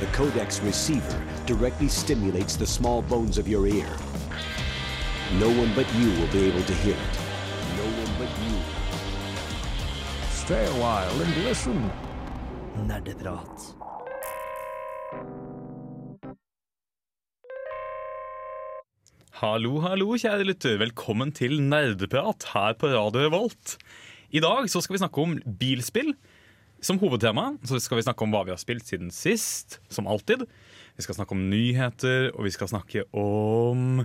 The Codex receiver directly stimulates the small bones of your ear. No one but you will be able to hear it. No one but you. Stay a while and listen. Nerdeprat. Hallo, hallo, kjære lytter. Velkommen til Nerdeprat her på Radio Revolt. I dag så skal vi snakke om bilspill som hovedtema. Så skal vi snakke om hva vi har spilt siden sist, som alltid. Vi skal snakke om nyheter, og vi skal snakke om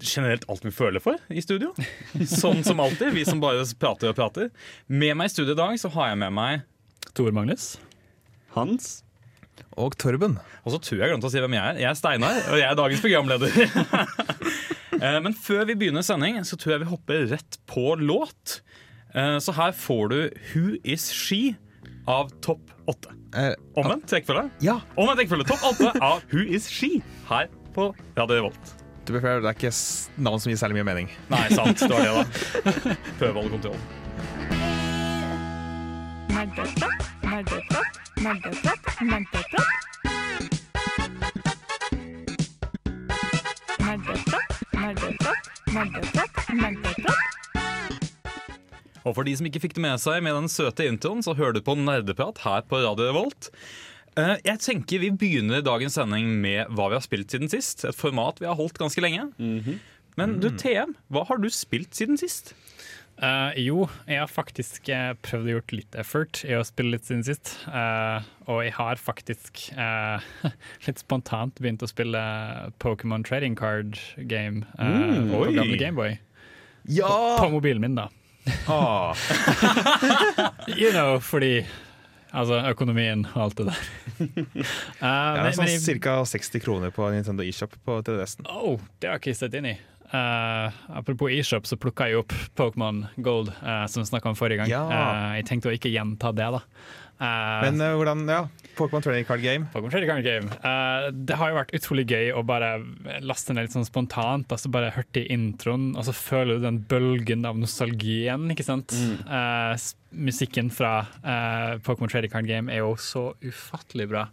generelt alt vi føler for i studio. Sånn som alltid. Vi som bare prater og prater. Med meg i studio i dag så har jeg med meg Tor Magnus. Hans? Og Torben. Og så tror jeg jeg glemte å si hvem jeg er. Jeg er Steinar, og jeg er dagens programleder. Eh, Men før vi begynner sending, så tror jeg vi hopper rett på låt. Eh, Så her får du Who Is She av Topp 8. Eh, Omvendt trekkfølge. ja, Omvendt trekkfølge Topp 8 av Who Is She her på Radio Revolt. Du be fair, det er ikke navn som gir særlig mye mening. Nei, sant. Det var det, da. Prøv å holde kontroll. Nerdeprat, nerdeprat, nerdeprat, nerdeprat. Nerdeprat, nerdeprat, nerdeprat, nerdeprat. Og for de som ikke fikk det med seg med den søte introen, så hører du på Nerdeprat her på Radio Revolt. Eh, Jeg tenker Vi begynner dagens sending med hva vi har spilt siden sist. Et format vi har holdt ganske lenge. Men du, TM, hva har du spilt siden sist? Uh, jo, jeg har faktisk eh, prøvd å gjort litt effort i å spille litt siden sist. Uh, og jeg har faktisk uh, litt spontant begynt å spille Pokémon Trading Card Game eh, på gamle Gameboy. Ja! På mobilen min, da. Ah, You know, fordi Altså, økonomien og alt det der. Uh, ja, men- sånn men Ca. 60 kroner på Nintendo eShop på 3DS-en. Oh, det har jeg ikke sett inn i. Uh, apropos eShop, så plukka jeg opp Pokémon Gold, uh, som vi snakka om forrige gang. Ja. Eh, jeg tenkte å ikke gjenta det, da. Eh, Men uh, hvordan Ja, Pokémon Trading Card Game. Pokemon Trading Card Game. Uh, det har jo vært utrolig gøy å bare laste ned litt sånn spontant. Altså bare hørte i introen, og så føler du den bølgen av nostalgien, ikke sant? Mm. Uh, musikken fra eh, Pokémon Trading Card Game er jo så ufattelig bra.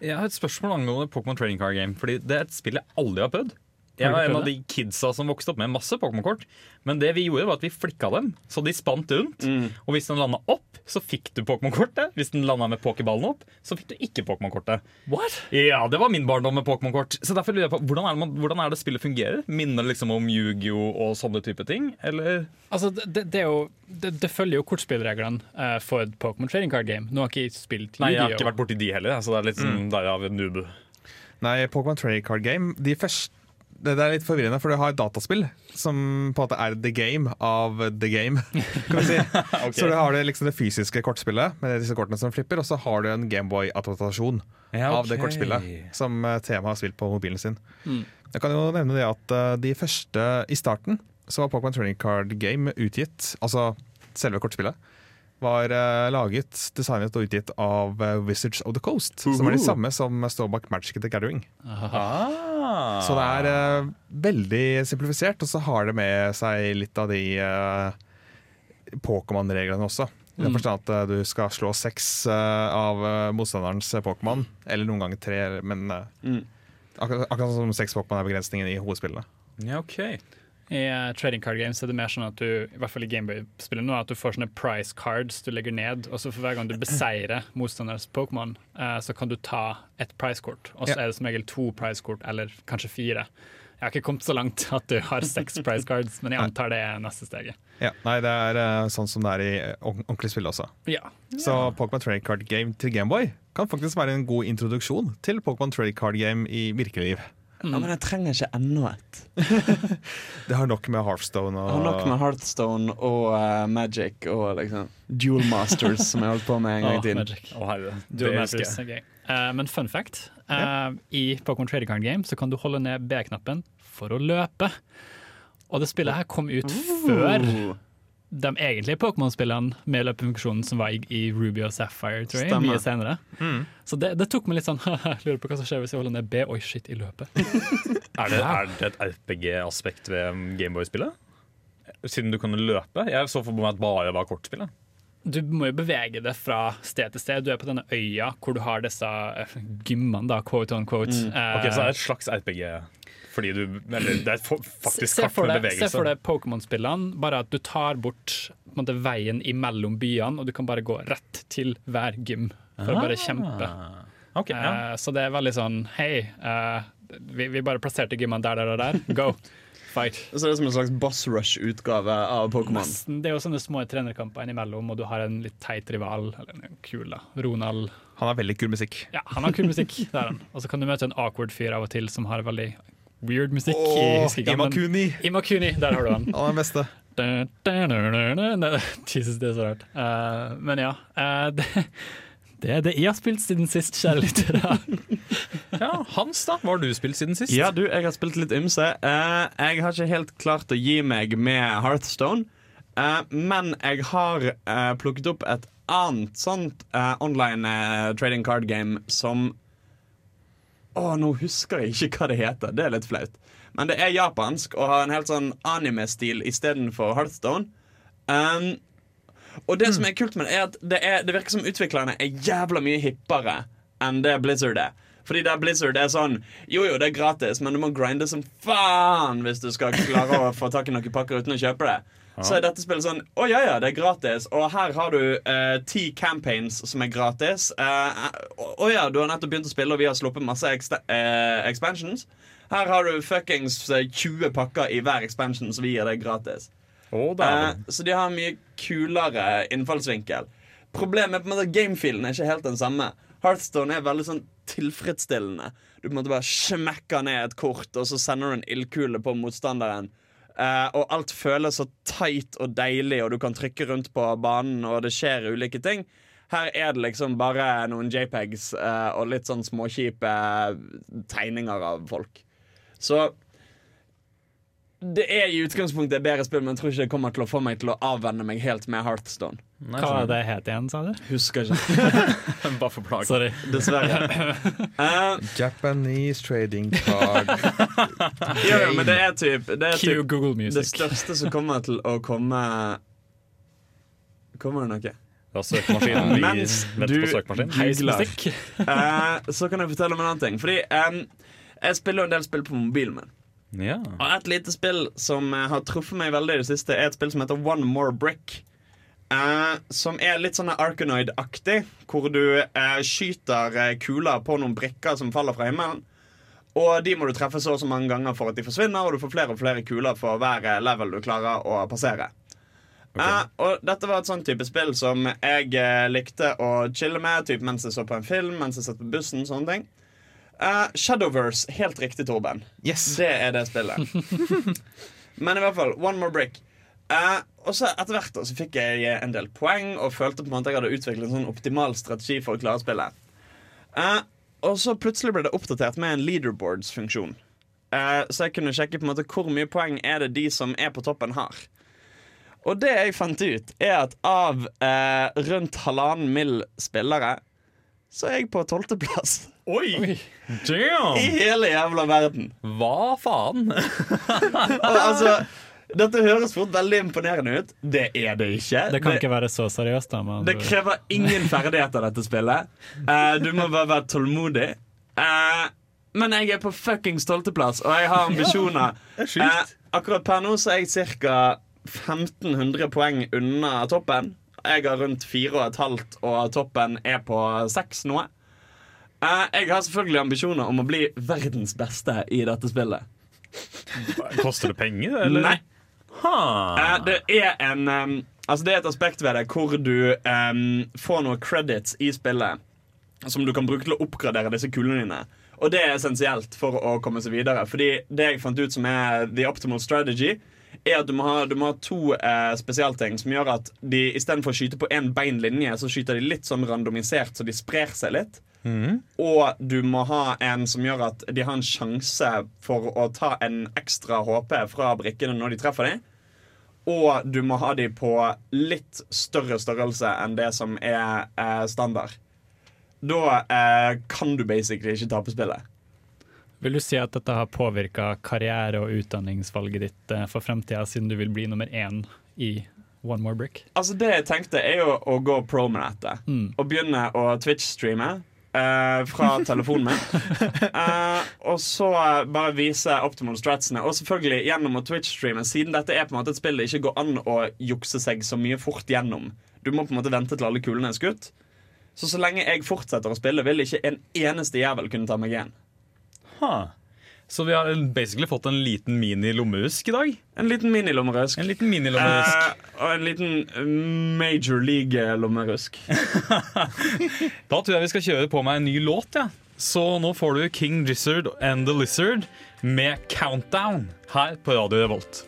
Jeg har et spørsmål angående Pokémon Trading Card Game. Fordi Det er et spill jeg aldri har prøvd. Jeg var en av de kidsa som vokste opp med masse Pokémon-kort. Men det vi gjorde var at vi flikka dem, så de spant rundt. Og hvis den landa opp, så fikk du Pokémon-kortet. Hvis den landa med pokerballen opp, så fikk du ikke Pokémon-kortet. What? Ja, det var min barndom med Pokémon-kort. Så derfor lurer jeg på, hvordan er, det, hvordan er det spillet fungerer? Minner det liksom om Yu-Gi-Oh! og sånne type ting? Eller? Altså, det, det, er jo, det, det følger jo kortspillreglene eh, for et Pokémon Trading Card Game. Nå har jeg ikke spilt Nei, jeg har ikke vært borti de heller, så det er litt sånn derav noob. Nei, Pokémon Trading Card Game De første det det er litt forvirrende, for du har et dataspill som på en måte er the game av the game. kan vi si. Så du har det, liksom det fysiske kortspillet med disse kortene som flipper, og så har du en Gameboy-adaptasjon Ja, av det kortspillet som Thema har spilt på mobilen sin. Jeg kan jo nevne det at eh, de første i starten så var Pokémon Training Card Game utgitt, altså selve kortspillet, var uh, laget, designet og utgitt av uh, Wizards of the Coast, som er de samme som står bak Magic the Gathering. Aha. Så det er eh, veldig simplifisert, og så har det med seg litt av de Pokémon-reglene også. I den forstand at du skal slå seks av motstanderens Pokémon, eller noen ganger tre, men eh, akkurat, akkurat som seks Pokémon er begrensningen i hovedspillene. Ja, ok. I eh, trading card games er det mer sånn at du i hvert fall i Gameboy-spillet nå, at du får sånne price cards du legger ned, og så for hver gang du beseirer motstanders Pokémon, uh, så kan du ta et price-kort. Og så Ja. er det som regel to price-kort, eller kanskje fire. Jeg har ikke kommet så langt at du har seks price cards, men jeg antar det er neste steget. Ja, nei, det er uh, sånn som det er i ordentlig spill også. Ja. Så Pokémon Trading Card Game til Gameboy kan faktisk være en god introduksjon til Pokémon Trading Card Game i virkeliv. Ja, men jeg trenger ikke enda et. Det har nok med Hearthstone Jeg har nok med og Hearthstone og uh, Magic og liksom Duel Masters, som jeg holdt på med en gang i tiden. Oh. Dual Masters okay. uh. Eh, men fun fact. eh, I Pokémon Trading Card Game så kan du holde ned B-knappen for å løpe. Og det spillet her kom ut før de egentlige Pokémon-spillene med løpefunksjonen som var i, i Ruby og Sapphire, tror jeg, Stemmer. mye senere. Så det, det tok meg litt sånn Lurer på hva som skjer hvis jeg holder ned B. Oi, shit, i løpet. Er det, er det et RPG-aspekt ved Gameboy-spillet? Siden du kunne løpe? Jeg så for meg at bare var kortspillet. du må jo bevege det fra sted til sted. Du er på denne øya hvor du har disse eh, gymmene, da, quote on quote. Mm. Ok, Så det er et slags RPG? Fordi du, eller det er faktisk kart med bevegelse. se for deg Pokémon-spillene, bare at du tar bort på en måte, veien imellom byene, og du kan bare gå rett til hver gym for å bare kjempe. Okay, ja. uh, så det er veldig sånn Hei, uh, vi, vi bare plasserte gymmene der, der og der. Go! Fight. Så det er som en slags boss rush-utgave av Pokémon. Det er jo sånne små trenerkamper innimellom, og du har en litt teit rival. Eller en kul, da. Ronald. Han har veldig kul musikk. Ja, han har kul musikk. Og så kan du møte en awkward fyr av og til som har veldig weird musikk. Oh, Imakuni! Imakuni, der har du han. Han er den beste. Da, da, da, da, da, da. Jesus, det er så rart. Uh, men ja. Uh, det, det er det jeg har spilt siden sist, kjære lyttere. ja. Hans, da? Hva har du spilt siden sist? Ja, du, jeg har spilt litt ymse. Uh, jeg har ikke helt klart å gi meg med Hearthstone, eh, men jeg har plukket opp et annet sånt eh, online trading card game som Å, nå husker jeg ikke hva det heter. Det er litt flaut. Men det er japansk og har en helt sånn anime-stil istedenfor Hearthstone. Um, og det som er kult med det, er at det, er, det virker som utviklerne er jævla mye hippere enn det Blizzard er. Fordi der Blizzard er sånn Jo, jo, det er gratis, men du må grinde som faen hvis du skal klare å få tak i noen pakker uten å kjøpe det. Så er dette spillet sånn Å ja, ja, det er gratis, og her har du eh, ti campaigns som er gratis. Eh, Å ja, du har nettopp begynt å spille, og vi har sluppet masse eh, expansions. Her har du fuckings eh, 20 pakker i hver expansion, så vi gir deg gratis. Oh, Eh, så de har en mye kulere innfallsvinkel. Problemet er på en måte at gamefilen er ikke helt den samme. Hearthstone er veldig sånn tilfredsstillende. Du på en måte bare smekker ned et kort, og så sender du en ildkule på motstanderen. Eh, og alt føles så tight og deilig, og du kan trykke rundt på banen, og det skjer ulike ting. Her er det liksom bare noen JPEGs uh, og litt sånn småkjipe tegninger av folk. Så det er i utgangspunktet et bedre spill, men jeg tror ikke det kommer til å få meg til å avvenne meg helt med Hearthstone. Nei, Hva skjønner. er det het igjen, sa du? Husker ikke, Bare for plag. Sorry. dessverre. Uh, Japanese trading card. jo, jo, men det er typ Det er typ Google det største som kommer til å komme Kommer det noe? Ja, søkemaskinen Mens du- googler, uh, Eh, så kan jeg fortelle om en annen ting. Fordi um, jeg spiller jo en del spill på mobilen min. Ja. Og et lite spill som eh, har truffet meg veldig i det siste, er et spill som heter One More Brick. Eh, som er litt sånn Arkanoid-aktig, hvor du eh, skyter eh, kuler på noen brikker som faller fra himmelen. Og de må du treffe så og så mange ganger for at de forsvinner, og du får flere og flere kuler for hver eh, level du klarer å passere. Eh, og dette var et sånn type spill som jeg likte å chille med typ mens jeg så på en film, mens jeg satt på bussen. sånne ting Eh, Shadowverse, helt riktig, Torben. Yes. Det er det spillet. Men i hvert fall, One More Brick. Uh, og så etter hvert da, så fikk jeg en del poeng og følte på en måte jeg hadde utviklet en sånn optimal strategi for å klare spillet. Uh, og så plutselig ble det oppdatert med en leaderboards-funksjon. Uh, så jeg kunne sjekke på en måte hvor mye poeng er det de som er på toppen, har. Og det jeg fant ut, er at av eh, rundt halvannen mill. spillere, så er jeg på tolvteplass Oi! Damn! i hele jævla verden. Hva faen? Og, altså, dette høres fort veldig imponerende ut. Det er det ikke. Det kan ikke være så seriøst, da. med det krever ingen ferdigheter, dette spillet. Uh, du må bare være tålmodig. Uh, men jeg er på fuckings tolvteplass, og jeg har ambisjoner. Det er sjukt. Eh, akkurat per nå så er jeg ca. 1500 poeng unna toppen. Jeg har rundt 4,5, og toppen er på 6 nå. Eh, jeg har selvfølgelig ambisjoner om å bli verdens beste i dette spillet. Koster det penger, eller? Nei. Huh. Eh, det er en um, Altså det er et aspekt ved det hvor du um, får noen credits i spillet som du kan bruke til å oppgradere disse kulene dine. Og det er essensielt for å komme seg videre. Fordi det jeg fant ut som er the optimal strategy, er at du må ha, du må ha to eh, spesialting som gjør at de istedenfor å skyte på én bein linje, så skyter de litt sånn randomisert, så de sprer seg litt. Og du må ha en som gjør at de har en sjanse for å ta en ekstra HP fra brikkene når de treffer dem. Og du må ha de på litt større størrelse enn det som er eh, standard. Da eh, kan du basically ikke tape spillet. Vil du si at dette har påvirka karriere- og utdanningsvalget ditt eh, for fremtida, siden du vil bli nummer én i One more brick. Altså Det jeg tenkte, er jo å gå pro med dette. Og begynne å Twitch-streame eh, fra telefonen min. Eh, og så eh, bare vise optimal stratsene. Og selvfølgelig gjennom å Twitch-streame, siden dette er på en måte et spill det ikke går an å jukse seg så mye fort gjennom. Du må på en måte vente til alle kulene er skutt. Så så lenge jeg fortsetter å spille, vil ikke en eneste jævel kunne ta meg igjen. Ha. Så vi har basically fått en liten mini-lommehusk i dag. En liten mini-lommerusk. En liten mini-lommerusk. Eh, og en liten eh, major league-lommerusk. Da tror jeg vi skal kjøre på med en ny låt. Ja. Så nå får du King Gizzard and The Lizard med Countdown her på Radio Revolt.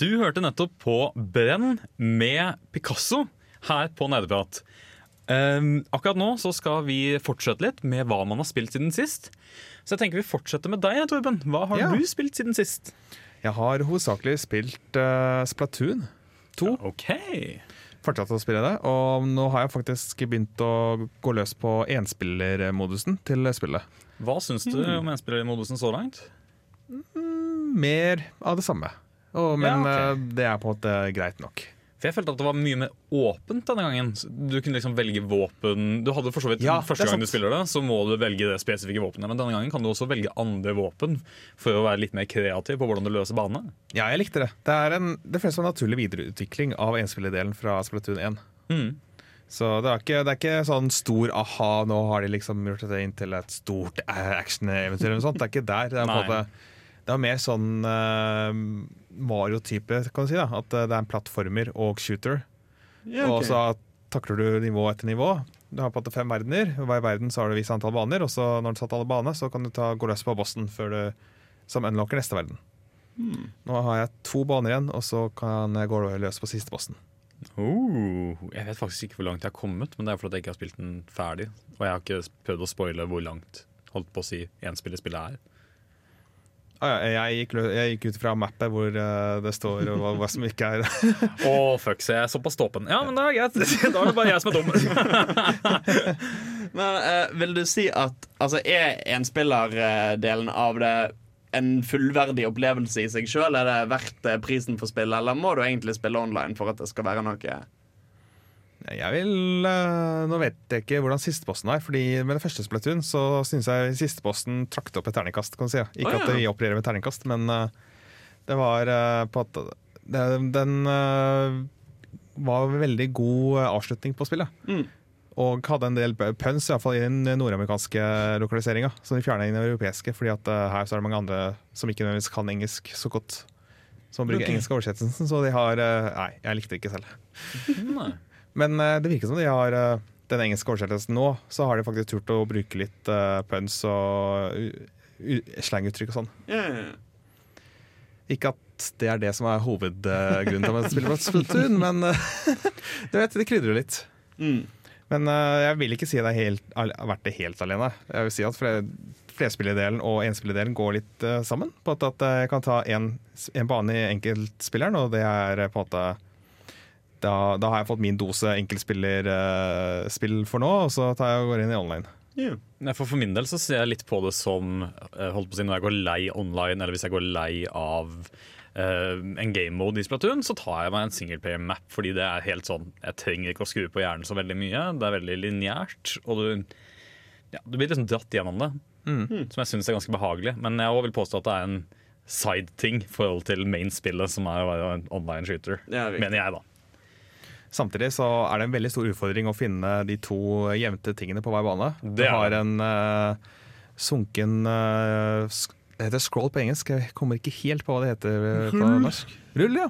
Du hørte nettopp på Brenn med Picasso her på Nerdeprat. Um, akkurat nå så skal vi fortsette litt med hva man har spilt siden sist. Så jeg tenker vi fortsetter med deg, Torben. Hva har Ja. du spilt siden sist? Jeg har hovedsakelig spilt uh, Splatoon 2. OK. Fortsatt å spille det, og nå har jeg faktisk begynt å gå løs på enspillermodusen til spillet. Hva syns du om enspillermodusen så langt? Mer av det samme. Og, men Ja, ok. eh, det er på en måte greit nok. For jeg følte at det var mye mer åpent denne gangen. Du kunne liksom velge våpen Du hadde for så vidt Ja, Første gang du spiller det, så må du velge det spesifikke våpenet. Men denne gangen kan du også velge andre våpen for å være litt mer kreativ på hvordan du løser banene. Ja, jeg likte det. Det er en, det føles som en naturlig videreutvikling av enspillerdelen fra Splatoon 1. Mm. Så det er, ikke, det er ikke sånn stor aha, nå har de liksom gjort det inn til et stort action-eventyr. eller noe sånt. Det er ikke der. Det er, på en måte, det er mer sånn uh, Mario-type, kan du si. da At eh, det er en plattformer og shooter. Ja, Og så takler du nivå etter nivå. Du har på en måte fem verdener. og Hver verden så har du et visst antall baner. Og så når du har tatt alle baner, så kan du ta, gå løs på bossen før du som unlocker neste verden. Hmm. Nå har jeg to baner igjen, og så kan jeg gå løs på siste bossen. Oh, jeg vet faktisk ikke hvor langt jeg har kommet, men det er fordi jeg ikke har spilt den ferdig. Og jeg har ikke prøvd å spoile hvor langt holdt på å si én spiller spillet ja, jeg, gikk, jeg gikk ut fra mappet hvor eh, det står hva, hva som ikke er Å, fuck, så jeg er såpass tåpen. Ja, men da er det greit. Da er det bare jeg som er dum. Men uh, vil du si at altså, Er enspillerdelen av det en fullverdig opplevelse i seg sjøl? Er det verdt eh, prisen for spillet, eller må du egentlig spille online for at det skal være noe? Jeg vil eh, Nå vet jeg ikke hvordan sisteposten er. Fordi Med det første Splatoon så syns jeg sisteposten trakk opp et terningkast. Kan du si. Ikke oh, ja. at vi opererer med terningkast, men eh, det var eh, på at det, Den var veldig god avslutning på spillet. Mm. Og hadde en del puns, iallfall i den nordamerikanske lokaliseringa. Som de fjerna i den europeiske, fordi at her så er det mange andre som ikke nødvendigvis kan engelsk så godt. Som bruker okay. engelsk oversettelsen, så de har Nei, jeg likte det ikke selv. Nei. Men eh, det virker som de har eh, den engelske oversettelsen nå, så har de faktisk turt å bruke litt uh, puns og slanguttrykk og sånn. Yeah. Ikke at det er det som er hovedgrunnen til at man spiller på Splatoon, men du vet, det krydrer litt. Mm. Men uh, jeg vil ikke si al- har vært det helt alene. Jeg vil si at flerspilledelen flerspillerdelen og enspillerdelen går litt uh, sammen. På at, at jeg kan ta en, en bane i enkeltspilleren, og det er på en måte da, da har jeg fått min dose enkeltspillerspill for nå, og så tar jeg og går inn i online. Yeah. For, for min del så ser jeg litt på det som eh, holdt på å si, når jeg går lei online, eller hvis jeg går lei av uh, en game mode i Splatoon, så tar jeg meg en singleplayer map, fordi det er helt sånn Jeg trenger ikke å skru på hjernen så veldig mye. Det er veldig lineært, og du, ja, du blir liksom dratt gjennom det, som jeg syns er ganske behagelig. Men jeg også vil påstå at det er en side-ting i forhold til main-spillet, som er å være en online shooter. Mener jeg, da. Samtidig så er det en veldig stor utfordring å finne de to jevnte tingene på hver bane. Du Det er har en uh, sunken uh, Det heter scroll på engelsk, jeg kommer ikke helt på hva det heter eh, på norsk. Rull, ja.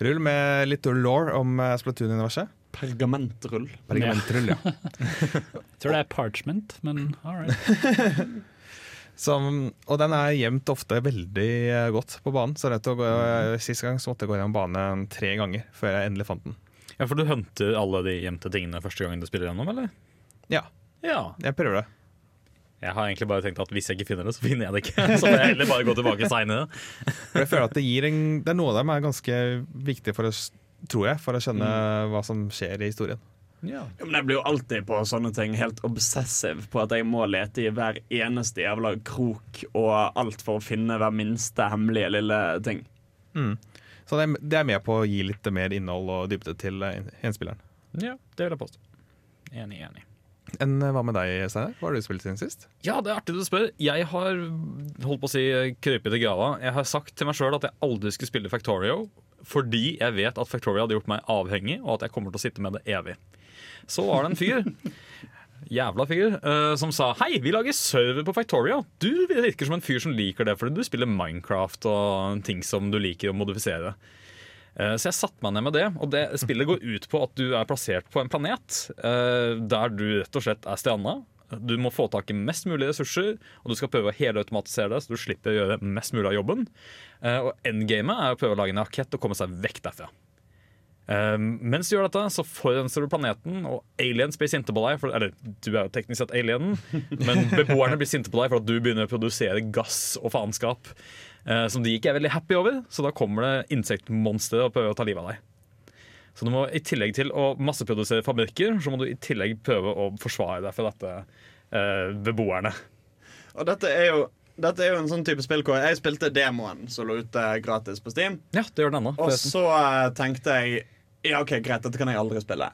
Rull med litt law om Splatoon-universet. Pergamentrull. Pergamentrull, ja. Jeg tror det er parchment, men all right. Som, og den er gjemt ofte veldig godt på banen. Så gå, Sist gang så måtte jeg gå gjennom banen tre ganger før jeg endelig fant den. Ja, For du hunter alle de gjemte tingene første gangen du spiller gjennom, eller? Ja, Ja. jeg prøver det. Jeg har egentlig bare tenkt at hvis jeg ikke finner det, så finner jeg det ikke. Så får jeg heller bare gå tilbake seinere. Jeg føler at det gir en, det er Noe av dem er ganske viktig for å, tror jeg, for å skjønne hva som skjer i historien. Ja, Men jeg blir jo alltid på sånne ting helt obsessiv på at jeg må lete i hver eneste jævla krok og alt for å finne hver minste hemmelige lille ting. Så det er, det er med på å gi litt mer innhold og dybde til eh, enspilleren. Ja, det vil jeg påstå. Enig, enig. Enn eh, hva med deg, Steinar? Hva har du spilt siden sist? Ja, det er artig du spør. Jeg har holdt på å si krøpet i grava. Jeg har sagt til meg sjøl at jeg aldri skulle spille Factorio, fordi jeg vet at Factorio hadde gjort meg avhengig, og at jeg kommer til å sitte med det evig. Så var det en fyr, jævla fyr, uh, som sa hei, vi lager server på Factorio. Du virker som en fyr som liker det, fordi du spiller Minecraft og ting som du liker å modifisere. Uh, Så jeg satte meg ned med det, og det spillet går ut på at du er plassert på en planet uh, der du rett og slett er stranda. Du må få tak i mest mulig ressurser, og du skal prøve å helautomatisere det, så du slipper å gjøre mest mulig av jobben. Og endgamet er å prøve å lage en rakett og komme seg vekk derfra. Eh, mens du gjør dette, så forurenser du planeten, og aliens blir sinte på deg. For, eller du er jo teknisk sett alienen, men beboerne blir sinte på deg for at du begynner å produsere gass og faenskap. Uh, som de ikke er veldig happy over, så da kommer det insektmonstre og prøver å ta livet av deg. Så du må i tillegg til å masseprodusere fabrikker, så må du i tillegg prøve å forsvare deg for dette uh, beboerne. Og dette er jo dette er jo en sånn type spill hvor jeg spilte demoen som lå ute gratis på Steam. Ja, det gjør den ennå. Og så eh, tenkte jeg Ja, ok, greit, dette kan jeg aldri spille.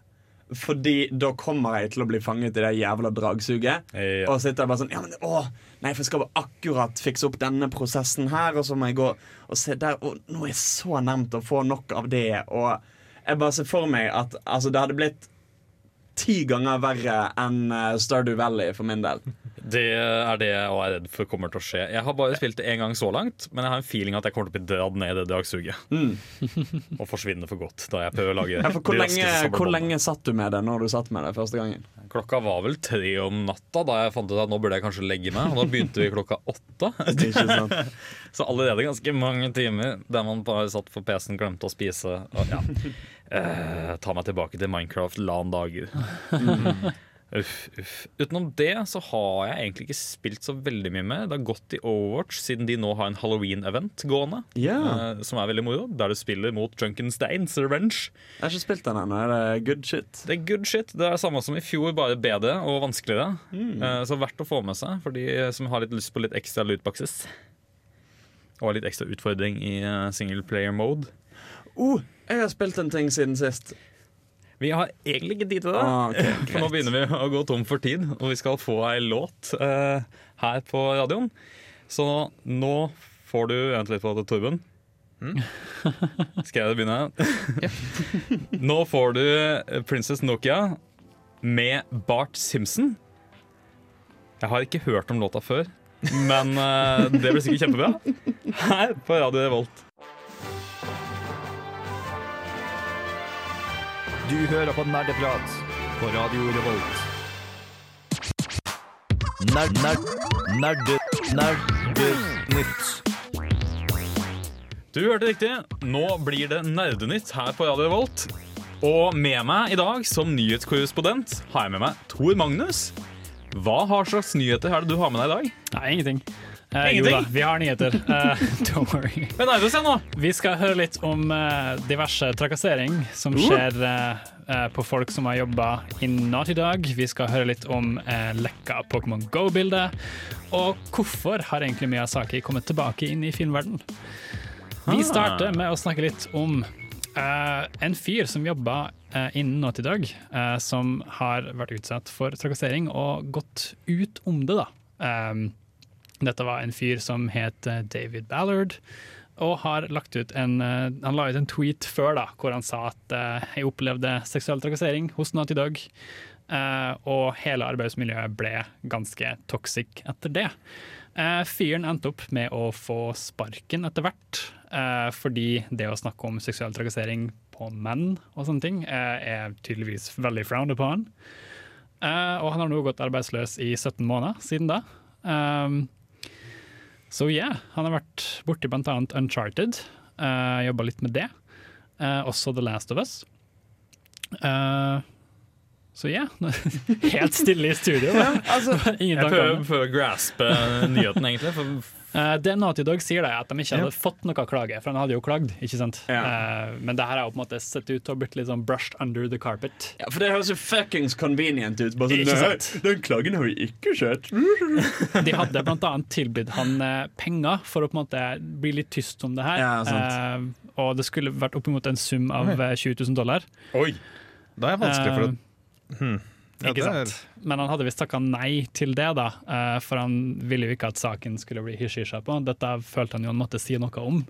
Fordi da kommer jeg til å bli fanget i det jævla dragsuget. Ja. Og sitter jeg bare sånn Ja, men å, nei, for jeg skal bare akkurat fikse opp denne prosessen her, og så må jeg gå og se der, og nå er jeg så nærmt å få nok av det, og jeg bare ser for meg at altså, det hadde blitt ti ganger verre enn eh, Stardew Valley for min del. Det er det jeg er redd for kommer til å skje. Jeg har bare spilt det én gang så langt, men jeg har en feeling at jeg kommer til å bli dratt ned i det dragsuget. og forsvinne for godt da jeg prøver å lage Ja, hvor, lenge, hvor lenge satt du med det når du satt med det første gangen? Klokka var vel tre om natta da jeg fant ut at nå burde jeg kanskje legge meg. Og da begynte vi klokka åtte. Så allerede ganske mange timer der man bare satt på PC-en, glemte å spise. Og ja. Eh, ta meg tilbake til Minecraft LAN-dager. Uff, uff. Utenom det så har jeg egentlig ikke spilt så veldig mye med. Det har gått i Overwatch siden de nå har en Halloween-event gående. Yeah. Uh, som er veldig moro. Der du spiller mot Junkensteins Revenge. Jeg har ikke spilt den ennå. Er det good shit? Det er good shit. Det er samme som i fjor, bare bedre og vanskeligere. Mm. Uh, Så verdt å få med seg for de som har litt lyst på litt ekstra lootboxes. Og litt ekstra utfordring i eh, single player mode. Oh, jeg har spilt en ting siden sist. Vi har egentlig ikke tid til det. Ah, okay, For nå begynner vi å gå tom for tid, og vi skal få ei låt eh, her på radioen. Så nå får du Vent litt på det, Torben. Skal jeg begynne? nå får du eh, Princess Nokia med Bart Simpson. Jeg har ikke hørt om låta før, men eh, det blir sikkert kjempebra. Her på Radio Revolt. Du hører på Nerdeprat på Radio Revolt. Nerd, nerd, nerde, nerdenytt. Du hørte riktig. Nå blir det Nerdenytt her på Radio Revolt. Og med meg i dag som nyhetskorrespondent har jeg med meg Tor Magnus. Hva har slags nyheter er det du har med deg i dag? Nei, ingenting. Eh, jo da, vi har nyheter. Uh, don't worry. Men nervøs se nå. Vi skal høre litt om uh, diverse trakassering som skjer eh, eh, på folk som har jobba innen Naughty Dog. Vi skal høre litt om lekka Pokémon Go-bildet. Og hvorfor har egentlig Miyazaki kommet tilbake inn i filmverden? Vi starter med å snakke litt om en fyr som jobba innen Naughty Dog, som har vært utsatt for trakassering og gått ut om det, da. Um, dette var en fyr som het eh, David Ballard, og har lagt ut en, eh, han la ut en tweet før da, hvor han sa at eh, jeg opplevde seksuell trakassering hos Naughty Dog, og hele arbeidsmiljøet ble ganske toxic etter det. Fyren endte opp med å få sparken etter hvert, fordi det å snakke om seksuell trakassering på menn og sånne ting er tydeligvis veldig frowned upon. Og han har nå gått arbeidsløs i 17 måneder siden da. Um, så ja, han har vært borti annet Uncharted. Uh, Jobba litt med det. Uh, også The Last of Us. Uh, Så ja, helt stille i studio. da. Ingen Jeg prøver, prøver å graspe nyheten, egentlig. For Eh, Det Naughty Dog sier, da, at de ikke hadde fått noe klage, for han hadde jo klagd. ikke sant? Ja. Eh, Men det her har jo på en måte sett ut til å ha blitt litt sånn brushed under the carpet. Ja, for det høres jo fuckings convenient ut. Bare sånn, «Nei. Den klagen har vi ikke sett. De hadde bl.a. tilbudt han eh, penger for å på en måte bli litt tyst om det her. Ja. Eh, og det skulle vært oppimot en sum av eh, 20 000 dollar. Oi! Da er det vanskelig for å Eh, Ja, ikke ja, er- sant? Men han hadde visst takka nei til det, da, eh, for han ville jo ikke at saken skulle bli hysj-hysja på. Dette følte han jo han måtte si noe om.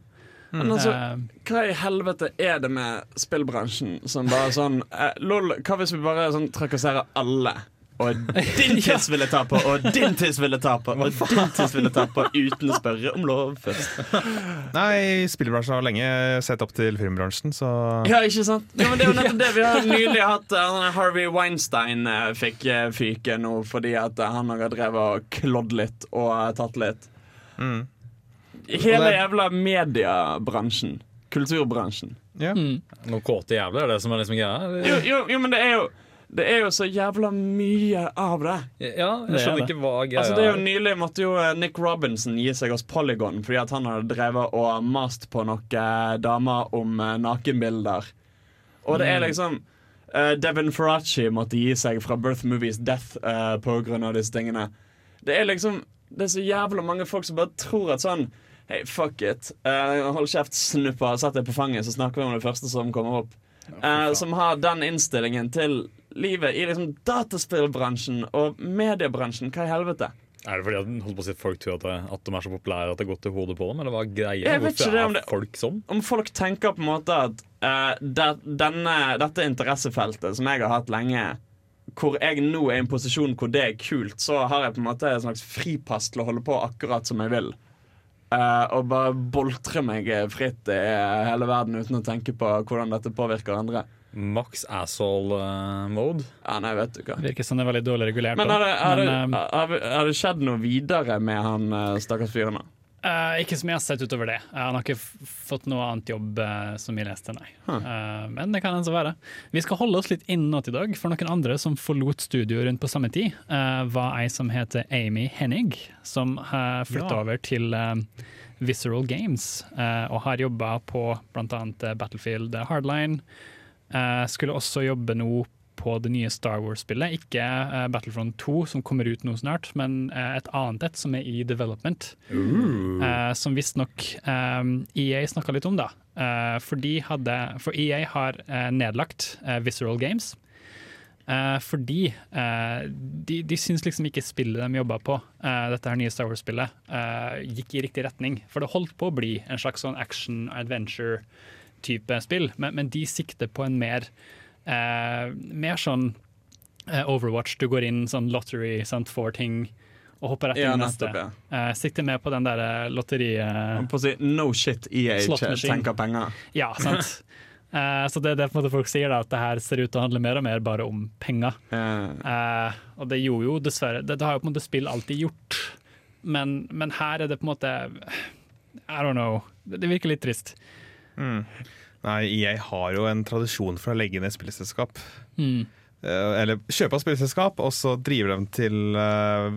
Men altså, Eh, hva i helvete er det med spillbransjen som bare sånn eh, Lol, hva hvis vi bare sånn trakasserer alle? Og din tiss vil jeg ta på, og din tiss vil jeg ta på, og din tiss vil jeg ta på, uten å spørre om lov først. Nei, spillebransjen har lenge sett opp til filmbransjen, så Ja, ikke sant? Ja, men det er jo nettopp det vi har nylig hatt. eh, Harvey Weinstein eh, fikk eh, fyke nå fordi at han har drevet og klådd litt og tatt litt. Mm. Hele jævla mediebransjen. Kulturbransjen. ja. mm. Noen kåte jævler, er det som er liksom greia? Jo, jo, jo men det er jo det er jo så jævla mye av det. Ja, jeg er skjønner ikke hva greia Altså det er jo Nylig måtte jo eh, Nick Robinson gi seg hos Polygon fordi at han hadde drevet og mast på noen damer om eh, nakenbilder. Og det er liksom uh, Devin Faraci måtte gi seg fra Birth Movies Death uh, på grunn av disse tingene. Det er liksom Det er så jævla mange folk som bare tror at sånn Hei, fuck it. Uh, hold kjeft, snuppa. Sett deg på fanget, så snakker vi om det første som kommer opp. Uh, som har den innstillingen til livet i liksom dataspillbransjen og mediebransjen. Hva i helvete? Er det fordi at, holdt på å si, folk tror at, det, at de er så populære at det har gått til hodet på dem? Eller hva er greia? Hvorfor det er det- folk sånn? Om folk tenker på en måte at uh, det, denne, dette interessefeltet som jeg har hatt lenge hvor jeg nå er i en posisjon hvor det er kult, så har jeg på en måte en slags fripass til å holde på akkurat som jeg vil. Uh, og bare boltre meg fritt i hele verden uten å tenke på hvordan dette påvirker andre. Max asshole-mode? Ja, nei, vet du hva. Virker som det er veldig dårlig regulert. Men har det, har, Men, eh, har, det skjedd noe videre med han eh, stakkars fyren? Eh, ikke som jeg har sett utover det. Uh, han har ikke f fått noe annet jobb uh, som jeg leste, nei. Eh, men det kan altså være. Vi skal holde oss litt innenat i dag, for noen andre som forlot studio rundt på samme tid, eh, var ei som heter Amy Hennig, som uh, flytta Ja. over til eh, Visceral Games eh, og har jobba på bl.a. Battlefield Hardline. Eh, skulle også jobbe nå på det nye Star Wars-spillet. Ikke eh, Battlefront 2, som kommer ut nå snart, men eh, et annet et som er i development. Eh, som visstnok um, EA snakka litt om, da. Eh, for, de hadde, for EA har nedlagt Visceral Games. Eh, fordi eh, de, de syns liksom ikke spillet de jobba på, eh, dette her nye Star Wars-spillet, eh, gikk i riktig retning. For det holdt på å bli en slags sånn action-adventure-type spill, men, men de sikter på en mer eh, Mer sånn eh, Overwatch. Du går inn sånn lottery, sant, får ting og hopper rett inn Ja, neste. nettopp, Eh, sikter mer på den der eh, lotteriet Jeg si, no shit, EA tenker penger. Ja, sant. Eh, så det er det på en måte folk sier, da, at det her ser ut til å handle mer og mer bare om penger. Eh, Eh, og det gjorde jo dessverre Det, det har jo på en måte spill alltid gjort, men, men her er det på en måte I don't know. Det, det virker litt trist. Nei, jeg har jo en tradisjon for å legge ned spillselskap. Mm. Eh, Eller kjøpe av spillselskap, og så driver dem til eh,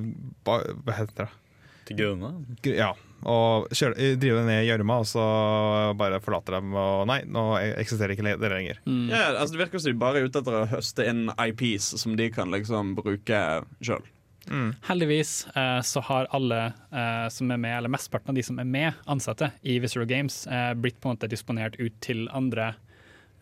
ba- Hva heter det? Til grunne? Gr- Ja. Og kjøre, drive driver dem ned i gjørma, og så bare forlater dem. Og nei, nå eksisterer ikke dere lenger. ja, altså Det virker som de bare er ute etter å høste inn IPs som de kan liksom bruke sjøl. Heldigvis eh, så har alle eh, som er med, eller mesteparten av de som er med, ansatte i Visceral Games, eh, blitt på en måte disponert ut til andre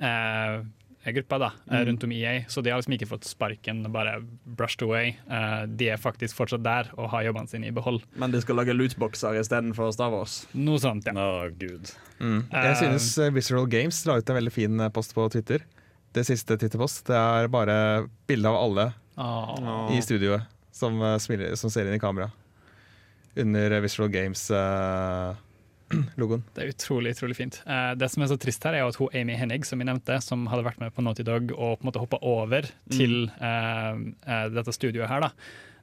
eh, grupper da, mm. rundt om EA. Så de har liksom ikke fått sparken og bare brushed away. Eh, de er faktisk fortsatt der og har jobbene sine i behold. Men de skal lage lootboxer istedenfor Star Wars. Noe sånt, ja. Å, gud. Jeg synes eh, Visceral Games la ut en veldig fin eh, post på Twitter. Det siste Twitter-post. Det er bare bilde av alle oh. i studioet som, eh, smiler, som ser inn i kamera. Under Visual Games-logoen. Det er utrolig utrolig fint. Uh, det som er så trist her, er at hun Amy Hennig, som vi nevnte, som hadde vært med på Naughty Dog og på en måte hoppa over til eh, eh, dette studioet her, da.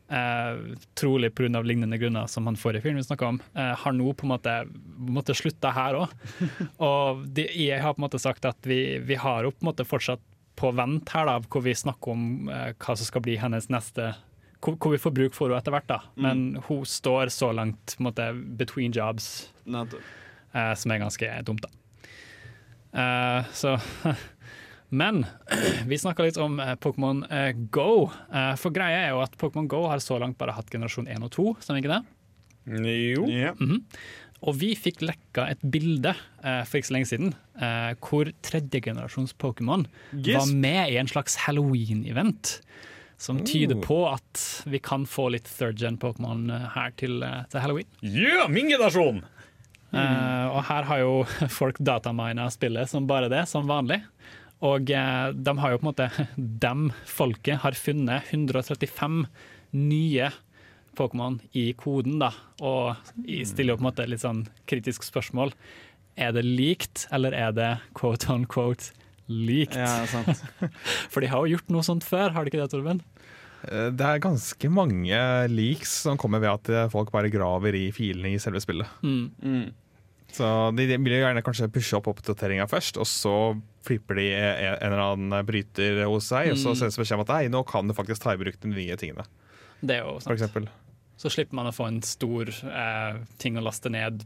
Uh, trolig pga. lignende grunner som han forrige film vi snakka om, uh, har nå på en måte måtte slutte her òg. og de, jeg har på en måte sagt at vi, vi har jo på en måte fortsatt på vent her, da, hvor vi snakker om uh, hva som skal bli hennes neste hvor, vi får bruk for henne etter hvert, da. Men hun står så langt på måte, between jobs, eh, som er ganske dumt, da. Eh, så Men vi snakka litt om eh, Pokémon eh, Go. Eh, for greia er jo at Pokémon Go har så langt bare hatt generasjon 1 og 2, stemmer ikke det? Jo. Ja. Og vi fikk lekka et bilde eh, for ikke så lenge siden eh, hvor tredjegenerasjons Pokémon Yes. var med i en slags Halloween-event. Som tyder på at vi kan få litt third gen Pokémon eh, her til, eh, til halloween. Ja, min generasjon! Eh, og her har jo folk datamina spillet som bare det, som vanlig. Og uh, de har jo på en måte Dem folket har funnet 135 nye Pokémon i koden, da. Og stiller jo på en måte litt sånn kritisk spørsmål. Er det likt, eller er det quote on quote likt? Ja, sant. For de har jo gjort noe sånt før, har de ikke det, Torben? Eh, Det er ganske mange leaks som kommer ved at eh, folk bare graver i filene i selve spillet. Mm. Mm. Så de, de vil jo gjerne kanskje pushe opp oppdateringa først, og så flipper de en en eller annen bryter hos seg, og så Mm. sendes beskjed om at nei, nå kan du faktisk ta i bruk de nye tingene. Det er jo For sant. eksempel. Så slipper man å få en stor eh, ting å laste ned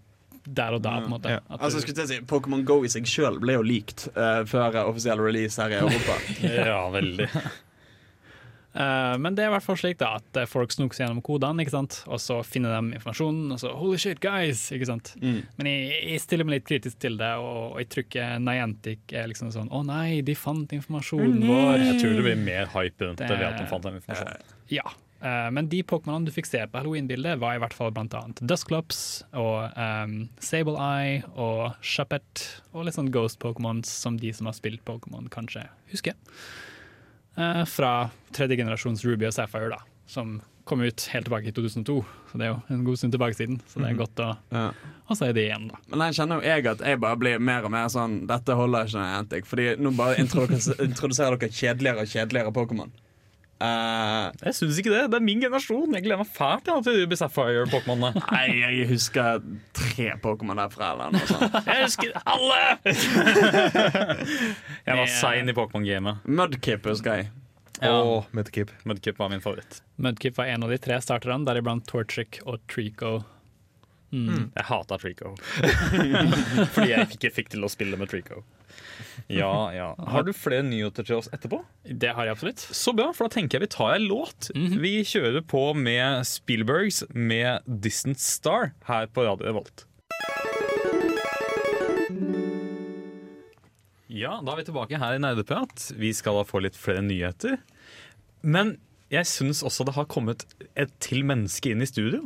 der og da, på en måte. Ja. Altså, du- skulle jeg si, Pokémon Go i seg sjøl ble jo likt uh, før offisiell release her i Europa. Ja, veldig. uh, men det er i hvert fall slik da at eh, folk snoker gjennom kodene, ikke sant? og så finner de informasjonen, og så 'holy shit, guys'. ikke sant? Mm. Men jeg, jeg stiller meg litt kritisk til det, og, og jeg tror ikke Niantic er liksom sånn 'å nei, de fant informasjonen vår'. Jeg tror det blir mer hype rundt det ved at de fant den informasjonen. Ja. Eh, men de Pokémonene du fikk se på halloween-bildet, var i hvert fall blant annet Dusclops og um, Sable Eye og Shuppet, og litt sånn Ghost-Pokémons som de som har spilt Pokémon, kanskje husker. Uh, fra tredje generasjons Ruby og Sapphire, da, som kom ut helt tilbake i 2002. Så det er jo en god stund tilbake siden, så det er godt å, Ja. å si det igjen, da. Men jeg kjenner jo jeg at jeg bare blir mer og mer sånn Dette holder ikke Antic. Fordi nå bare introduserer dere kjedeligere og kjedeligere Pokémon. Eh, Jeg syns ikke det. Det er min generasjon. Jeg gleder meg fælt ja, til Ruby Sapphire-pokémonene. nei, jeg husker tre Pokémon derfra eller noe sånt. Jeg husker alle! jeg var sein i Pokémon-gamet. Mudkip husker jeg. Ja. Og Mudkip. Mudkip var min favoritt. Mudkip var en av de tre starterne, deriblant Torchic og Trico. Mm. Jeg hata Trico. Fordi jeg ikke fikk til å spille med Trico. Ja, ja. Har du flere nyheter til oss etterpå? Det har jeg absolutt. Så bra, for da tenker jeg vi tar en låt. Vi kjører på med Spielbergs med 'Distant Star' her på Radio Revolt. Ja, da er vi tilbake her i Nerdeprat. Vi skal da få litt flere nyheter. Men jeg syns også det har kommet et til menneske inn i studio.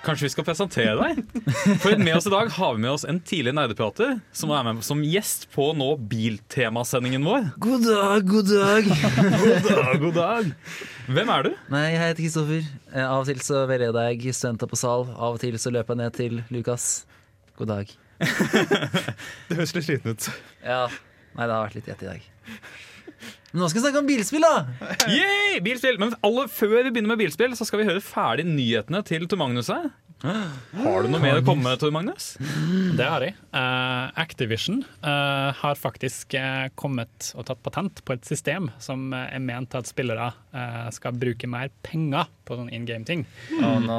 Kanskje vi skal presentere deg? For med oss i dag har vi med oss en tidligere nerdeprater som er med som gjest på nå Biltemasendingen vår. God dag, god dag. God dag, god dag. Hvem er du? Nei, jeg heter Kristoffer. Eh, Av og til så veileder jeg studenter på sal. Av og til så løper jeg ned til Lukas. God dag. Det høres litt sliten ut. Ja, nei, det har vært litt gjett i dag. Men nå skal vi snakke om bilspill, da! Yay! Bilspill! Men alle, før vi begynner med bilspill, så skal vi høre ferdig nyhetene til Tor Magnus her. Har du noe mer å komme med, Tor Magnus? Det har jeg. Uh, Activision uh, har faktisk uh, kommet og tatt patent på et system som er ment at spillere eh, skal bruke mer penger på sånn in game-ting. Oh no.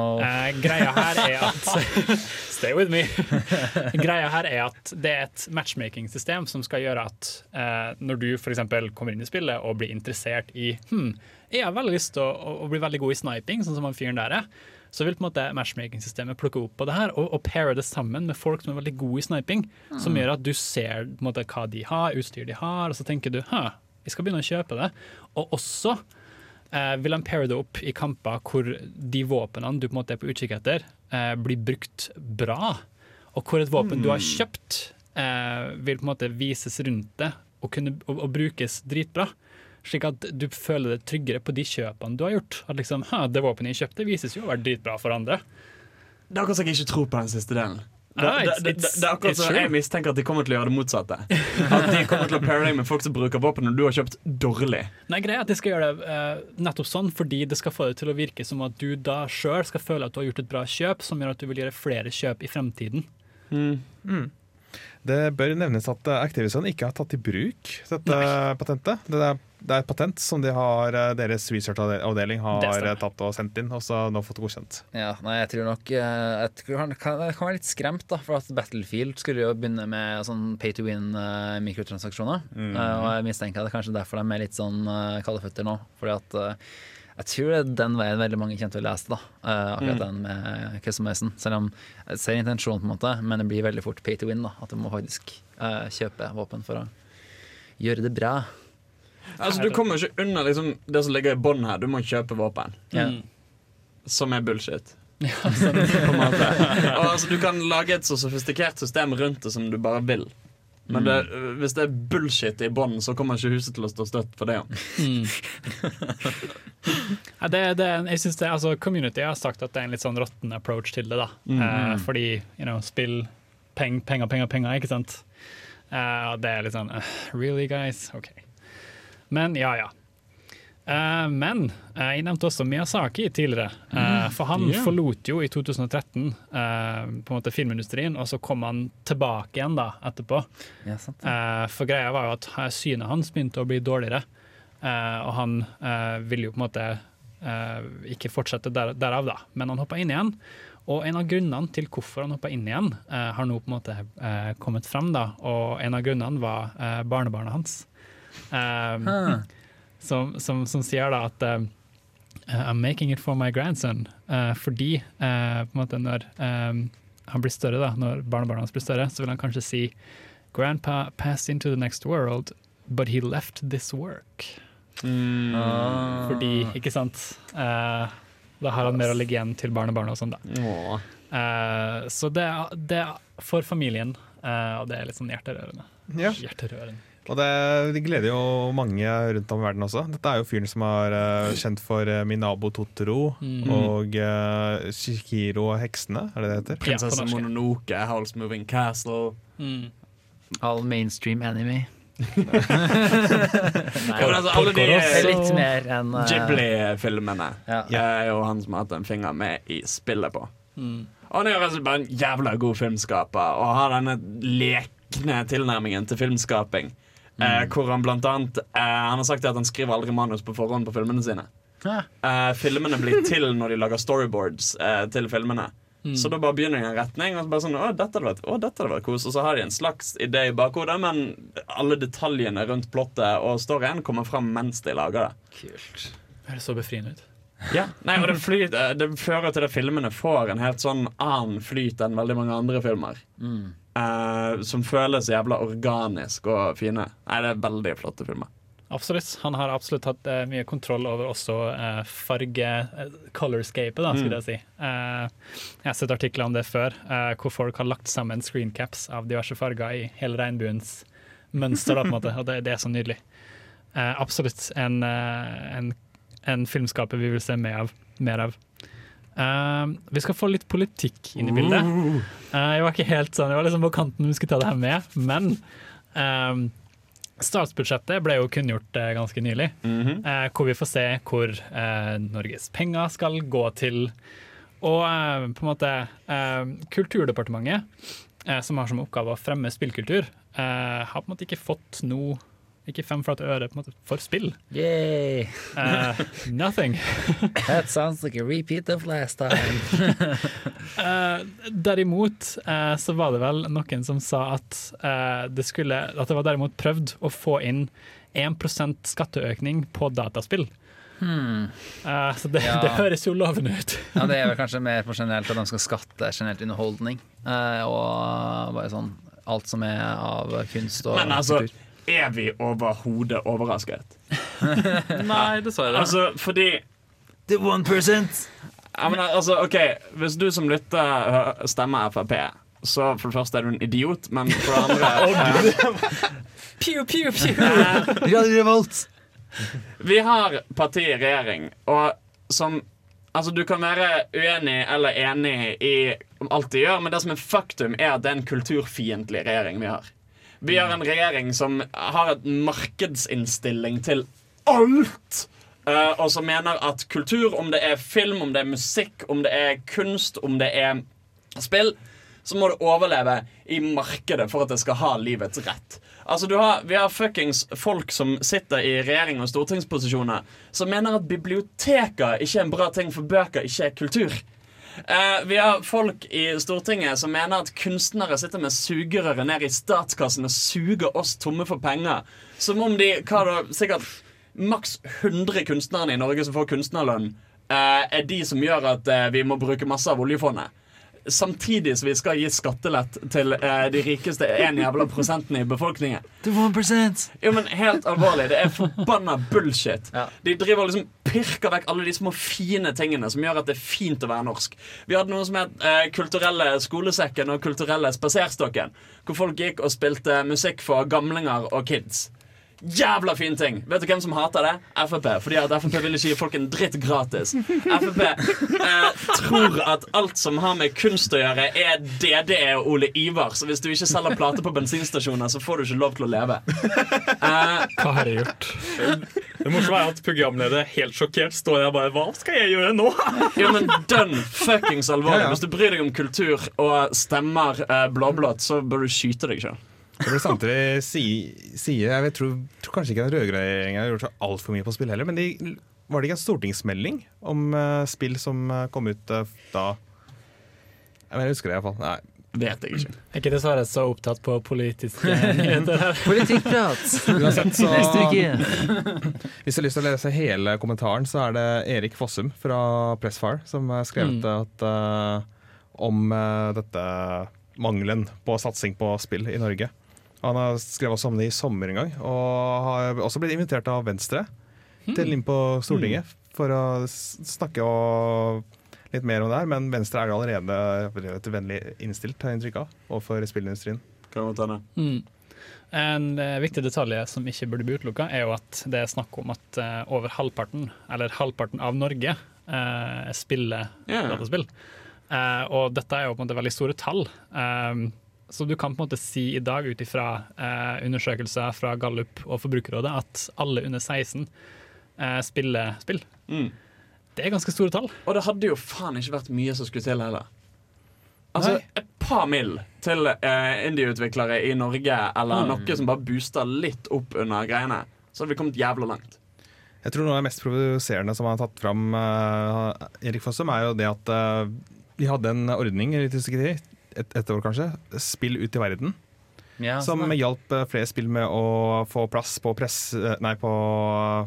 Greia her er at Stay with me. greia her er at det er et matchmaking-system som skal gjøre at eh, når du f.eks. kommer inn i spillet og blir interessert i hm, jeg har veldig lyst til å, å, bli veldig god i sniping, sånn som han fyren der er, så vil på en måte matchmaking-systemet plukke opp på det her og, og paire det sammen med folk som er veldig gode i sniping, som gjør at du ser på en måte, hva de har, utstyr de har, og så tenker du hæ, jeg skal begynne å kjøpe det. Og også eh, vil han paire det opp i kamper hvor de våpnene du på en måte er på utkikk etter, eh, blir brukt bra. Og hvor et våpen du har kjøpt, eh, vil på en måte vises rundt det og, kunne, og, og brukes dritbra. Slik at du føler deg tryggere på de kjøpene du har gjort. At liksom, «Hæ, Det våpenet jeg kjøpte, vises jo å være dritbra for andre. Det er akkurat som jeg ikke tror på den siste delen. Det, Ah, det, det, det, det er akkurat som. Jeg mistenker at de kommer til å gjøre det motsatte. At de kommer til å paire deg med folk som bruker våpen når du har kjøpt dårlig. Nei, greia er at de skal gjøre det eh, nettopp sånn, fordi det skal få det til å virke som at du da sjøl skal føle at du har gjort et bra kjøp, som gjør at du vil gjøre flere kjøp i fremtiden. Det bør nevnes at eh, Activision ikke har tatt i bruk dette patentet. Det er, det er et patent som de har, eh, deres researchavdeling har eh, tatt og sendt inn, og så nå fått godkjent. Ja, nei, jeg tror nok eh, Jeg han kan, kan være litt skremt, da. For at Battlefield skulle jo begynne med sånn pay to win-mikrotransaksjoner. Mm. og jeg mistenker at det er kanskje derfor de er litt sånn kalde føtter nå. Fordi at eh, jeg tror det er den veien veldig mange kommer til å lese da eh, Akkurat Mm. den med customizen. Selv om jeg ser intensjonen, på en måte men det blir veldig fort pay to win. da At du må faktisk uh, kjøpe våpen for å gjøre det bra. Altså, Du kommer ikke unna liksom, det som ligger i bånn her. Du må kjøpe våpen. Mm. Som er bullshit. på en måte. Og, altså, du kan lage et så sofistikert system rundt det som du bare vil. Men det, hvis det er bullshit i bånn, så kommer ikke huset til å stå støtt for det. Ja, det, det, jeg synes det, altså Community har sagt at det er en litt sånn råtten approach til det. da eh, Fordi you know, spill peng, penger, penger, penger, ikke sant? Eh, det er litt sånn uh, Really, guys? OK. Men ja, ja. Eh, men uh, jeg nevnte også Miyazaki tidligere. eh, for han yeah. forlot jo i 2013 eh, på en måte filmindustrien, og så kom han tilbake igjen da etterpå. Ja, sant. Eh, for greia var jo at synet hans begynte å bli dårligere, og han ville jo på en måte ikke fortsette der, derav, da. Men han hoppa inn igjen. Og en av grunnene til hvorfor han hoppa inn igjen, har nå på en måte kommet fram. da, Og en av grunnene var barnebarnet hans. Uh. Som, som, som sier da at uh, I'm making it for my grandson. Uh, fordi uh, på en måte når um, han blir større, da, når barnebarnet hans blir større, så vil han kanskje si Grandpa passed into the next world, but he left this work. Ah. Fordi, ikke sant eh, Da har han mer å legge igjen til barnebarnet og sånn, da. Oh. Eh, så det, er- det er for familien, eh, og det er litt sånn hjerterørende. Ja. Hjerterørende. Og det, det gleder jo mange rundt om i verden også. Dette er jo fyren som er uh, kjent for uh, Minabo Totoro Mm. og uh, Shikiro og heksene, er det det heter? Prinsesse ja, Mononoke, Howl's Moving Castle. Mm. All mainstream anime. Ja, men altså, alle de Det litt mer enn uh, Ghibli-filmene Ja. er jo han som har hatt en finger med i spillet på. Mm. Og han er jo altså bare en jævla god filmskaper og har denne lekne tilnærmingen til filmskaping. Eh, hvor han blant annet eh, Han har sagt at han skriver aldri manus på forhånd på filmene sine. Eh, filmene blir til når de lager storyboards eh, til filmene. Mm. Så da bare begynner de i en retning, og så bare sånn, å, dette hadde vært, å, dette hadde vært kos. Og så har de en slags idé i bakhodet, men alle detaljene rundt plottet og storyen kommer fram mens de lager det. Kult. Høres så befriende ut. Ja, nei, og det, flyt, det fører til at filmene får en helt sånn annen flyt enn veldig mange andre filmer. Mm. Eh, som føles jævla organisk og fine. Nei, det er veldig flotte filmer. Absolutt. Han har absolutt hatt uh, mye kontroll over også uh, farge uh, Colorscapet, da, skulle jeg si. Jeg har sett artikler om det før, hvor folk har lagt sammen screencaps av diverse farger i hele regnbuens mønster, da, på en måte, og det, det er så nydelig. Absolutt en, en, en filmskaper vi vil se mer av. Mer av. Eh, vi skal få litt politikk inn i bildet. Uh, jeg var ikke helt sånn, jeg var liksom på kanten vi skulle ta det her med, men uh, Statsbudsjettet ble jo kunngjort ganske nylig, eh, hvor vi får se hvor Norges penger skal gå til. Og på en måte Kulturdepartementet, som har som oppgave å fremme spillkultur, har på en måte ikke fått noe ikke fem flate øre på en måte, for spill. Yay! Uh, nothing. That sounds like a repeat of last time. uh, derimot uh, så var det vel noen som sa at, eh, det skulle, at det var derimot prøvd å få inn 1% skatteøkning på dataspill. Eh, så det, Ja. det høres jo lovende ut. Ja, det er vel kanskje mer for generelt at de skal skatte generelt underholdning. Eh, og bare sånn alt som er av kunst og Men altså, kultur. Er vi overhodet overrasket? Nei, dessverre. Altså, fordi The one percent! ja, men, altså, OK, hvis du som lytter stemmer Frp, så for det første er du en idiot, men for det andre eh, Pew, pew, pew. Radio Revolt! Vi har parti i regjering, og som Altså, Du kan være uenig eller enig i alt de gjør, men det som er faktum, er at det er en kulturfiendtlig regjering vi har. Vi har en regjering som har et markedsinnstilling til alt! Uh, og som mener at kultur, om det er film, om det er musikk, om det er kunst, om det er spill, så må du overleve i markedet for at det skal ha livets rett. Altså har, Vi har fuckings folk som sitter i regjering og stortingsposisjoner, som mener at biblioteker ikke er en bra ting, for bøker ikke er kultur. Eh, vi har folk i Stortinget som mener at kunstnere sitter med sugerøret ned i statskassen og suger oss tomme for penger. Som om de hva da, sikkert maks 100 kunstnerne i Norge som får kunstnerlønn, eh, er de som gjør at eh, vi må bruke masse av oljefondet. Samtidig som vi skal gi skattelett til eh, de rikeste en jævla prosentene i befolkningen. Jo, men helt alvorlig, det er forbanna bullshit. De driver liksom pirker vekk alle de små fine tingene som gjør at det er fint å være norsk. Vi hadde noe som het eh, Kulturelle skolesekken og Kulturelle spaserstokken. Hvor folk gikk og spilte musikk for gamlinger og kids. Jævla fin ting! Vet du hvem som hater det? Frp. Fordi at Frp vil ikke gi folk en dritt gratis. Frp eh, tror at alt som har med kunst å gjøre, er DDE og Ole Ivar. Så hvis du ikke selger plater på bensinstasjoner, så får du ikke lov til å leve. Eh, Hva har jeg gjort? Det morsomme er at programleder helt sjokkert står der bare Hva skal jeg gjøre nå? Jo, men dønn fuckings alvorlig. Ja, ja. Hvis du bryr deg om kultur og stemmer eh, blåblått, så bør du skyte deg sjøl. Det blir samtidig si, Jeg tror, tror kanskje ikke den rød-grønne regjeringen har gjort så altfor mye på spill heller, men de, var det ikke en stortingsmelding om uh, spill som eh, kom ut uh, da Jeg, mener, jeg husker det iallfall. Nei. Vet jeg ikke. Er ikke dessverre så opptatt på politiske nyheter her. Politikkprat Uansett, så neste uke. Hvis du har lyst til å lese hele kommentaren, så er det Erik Fossum fra Pressfire som har skrevet at, uh, om dette mangelen på satsing på spill i Norge. Han har skrevet også om det i sommer en gang, og har også blitt invitert av Venstre til inn på Stortinget for å snakke og litt mer om det her. Men Venstre er allerede relativt vennlig innstilt, har jeg inntrykk av, overfor spillindustrien. Mm. En eh, viktig detalj som ikke burde bli utelukka, er jo at det er snakk om at eh, over halvparten, eller halvparten av Norge, eh, spiller yeah. dataspill. Eh, og dette er jo på en måte veldig store tall. Um, så du kan på en måte si i dag ut ifra eh, undersøkelser fra Gallup og Forbrukerrådet at alle under 16 eh, spiller spill. Mm. Det er ganske store tall. Og det hadde jo faen ikke vært mye som skulle til heller. Altså, Nei. Et par mill. til eh, indie-utviklere i Norge, eller noe som bare booster litt opp under greiene, så hadde vi kommet jævla langt. Jeg tror noe av det mest provoserende som han har tatt fram, uh, Erik Fossum, er jo det at uh, vi hadde en ordning i 2010, et, et år kanskje, Spill ut i verden, Ja, som sånn, hjalp eh, flere spill med å få plass på press... eh, Nei, på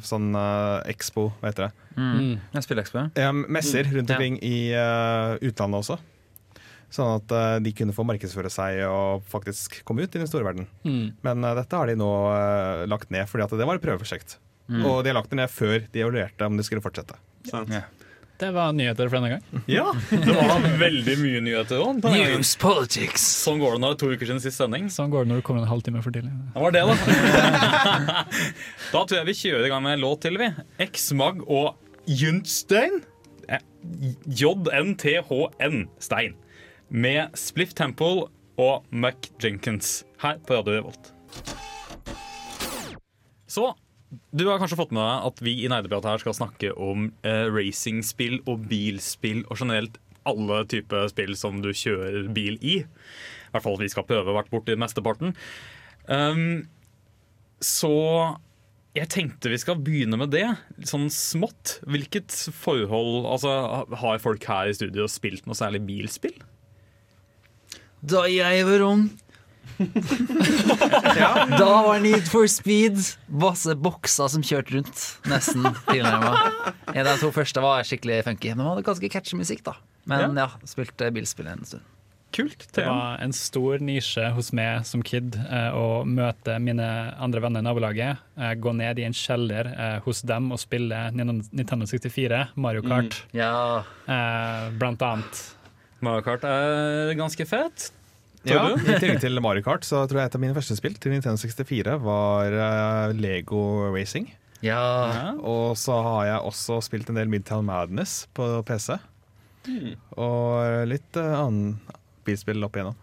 sånn uh, Expo, hva heter det. mm. En spillekspo. Ja, messer rundt Ja. omkring i uh, utlandet også. Sånn at uh, de kunne få markedsføre seg og faktisk komme ut i den store verden. Mm. Men eh, dette har de nå eh, lagt ned, fordi at det var et prøveprosjekt. Mm. Og de har lagt det ned før de evaluerte om de skulle fortsette. Sant? Ja. Det var nyheter for denne gang. Ja, Det var veldig mye nyheter òg. News politics! Sånn går det når det er to uker siden sist sending. Sånn går det når du kommer en halvtime for tidlig. Det var det, da. da tror jeg vi kjører i gang med en låt til, vi. X-Mag og Jønstein. Eh, JNTHN Stein. Med Spliff Temple og Mac Jenkins her på Radio Revolt. Så du har kanskje fått med deg at vi i Neideprat her skal snakke om eh, racingspill og bilspill og generelt alle typer spill som du kjører bil i. I hvert fall vi skal prøve å vært borti mesteparten. Um, så jeg tenkte vi skal begynne med det, sånn smått. Hvilket forhold altså, Har folk her i studio spilt noe særlig bilspill? Da jeg var ung Da var Need for Speed masse bokser som kjørte rundt. Nesten tilnærma. En av de to første var skikkelig funky. Men de hadde ganske catchy musikk, da. Men ja, spilte bilspill en stund. Kult. Det var en stor nisje hos meg som kid eh, å møte mine andre venner i nabolaget. eh, gå ned i en kjeller eh, hos dem og spille Nintendo 64, Mario Kart, Ja, eh, blant annet. Mario Kart er ganske fett. Ja, I tillegg til Mario Kart så tror jeg et av mine første spill til Nintendo 64 var eh, Lego Racing. ja. Ja. Og så har jeg også spilt en del Midtown Madness på PC. Og litt uh, annen bilspill opp igjennom.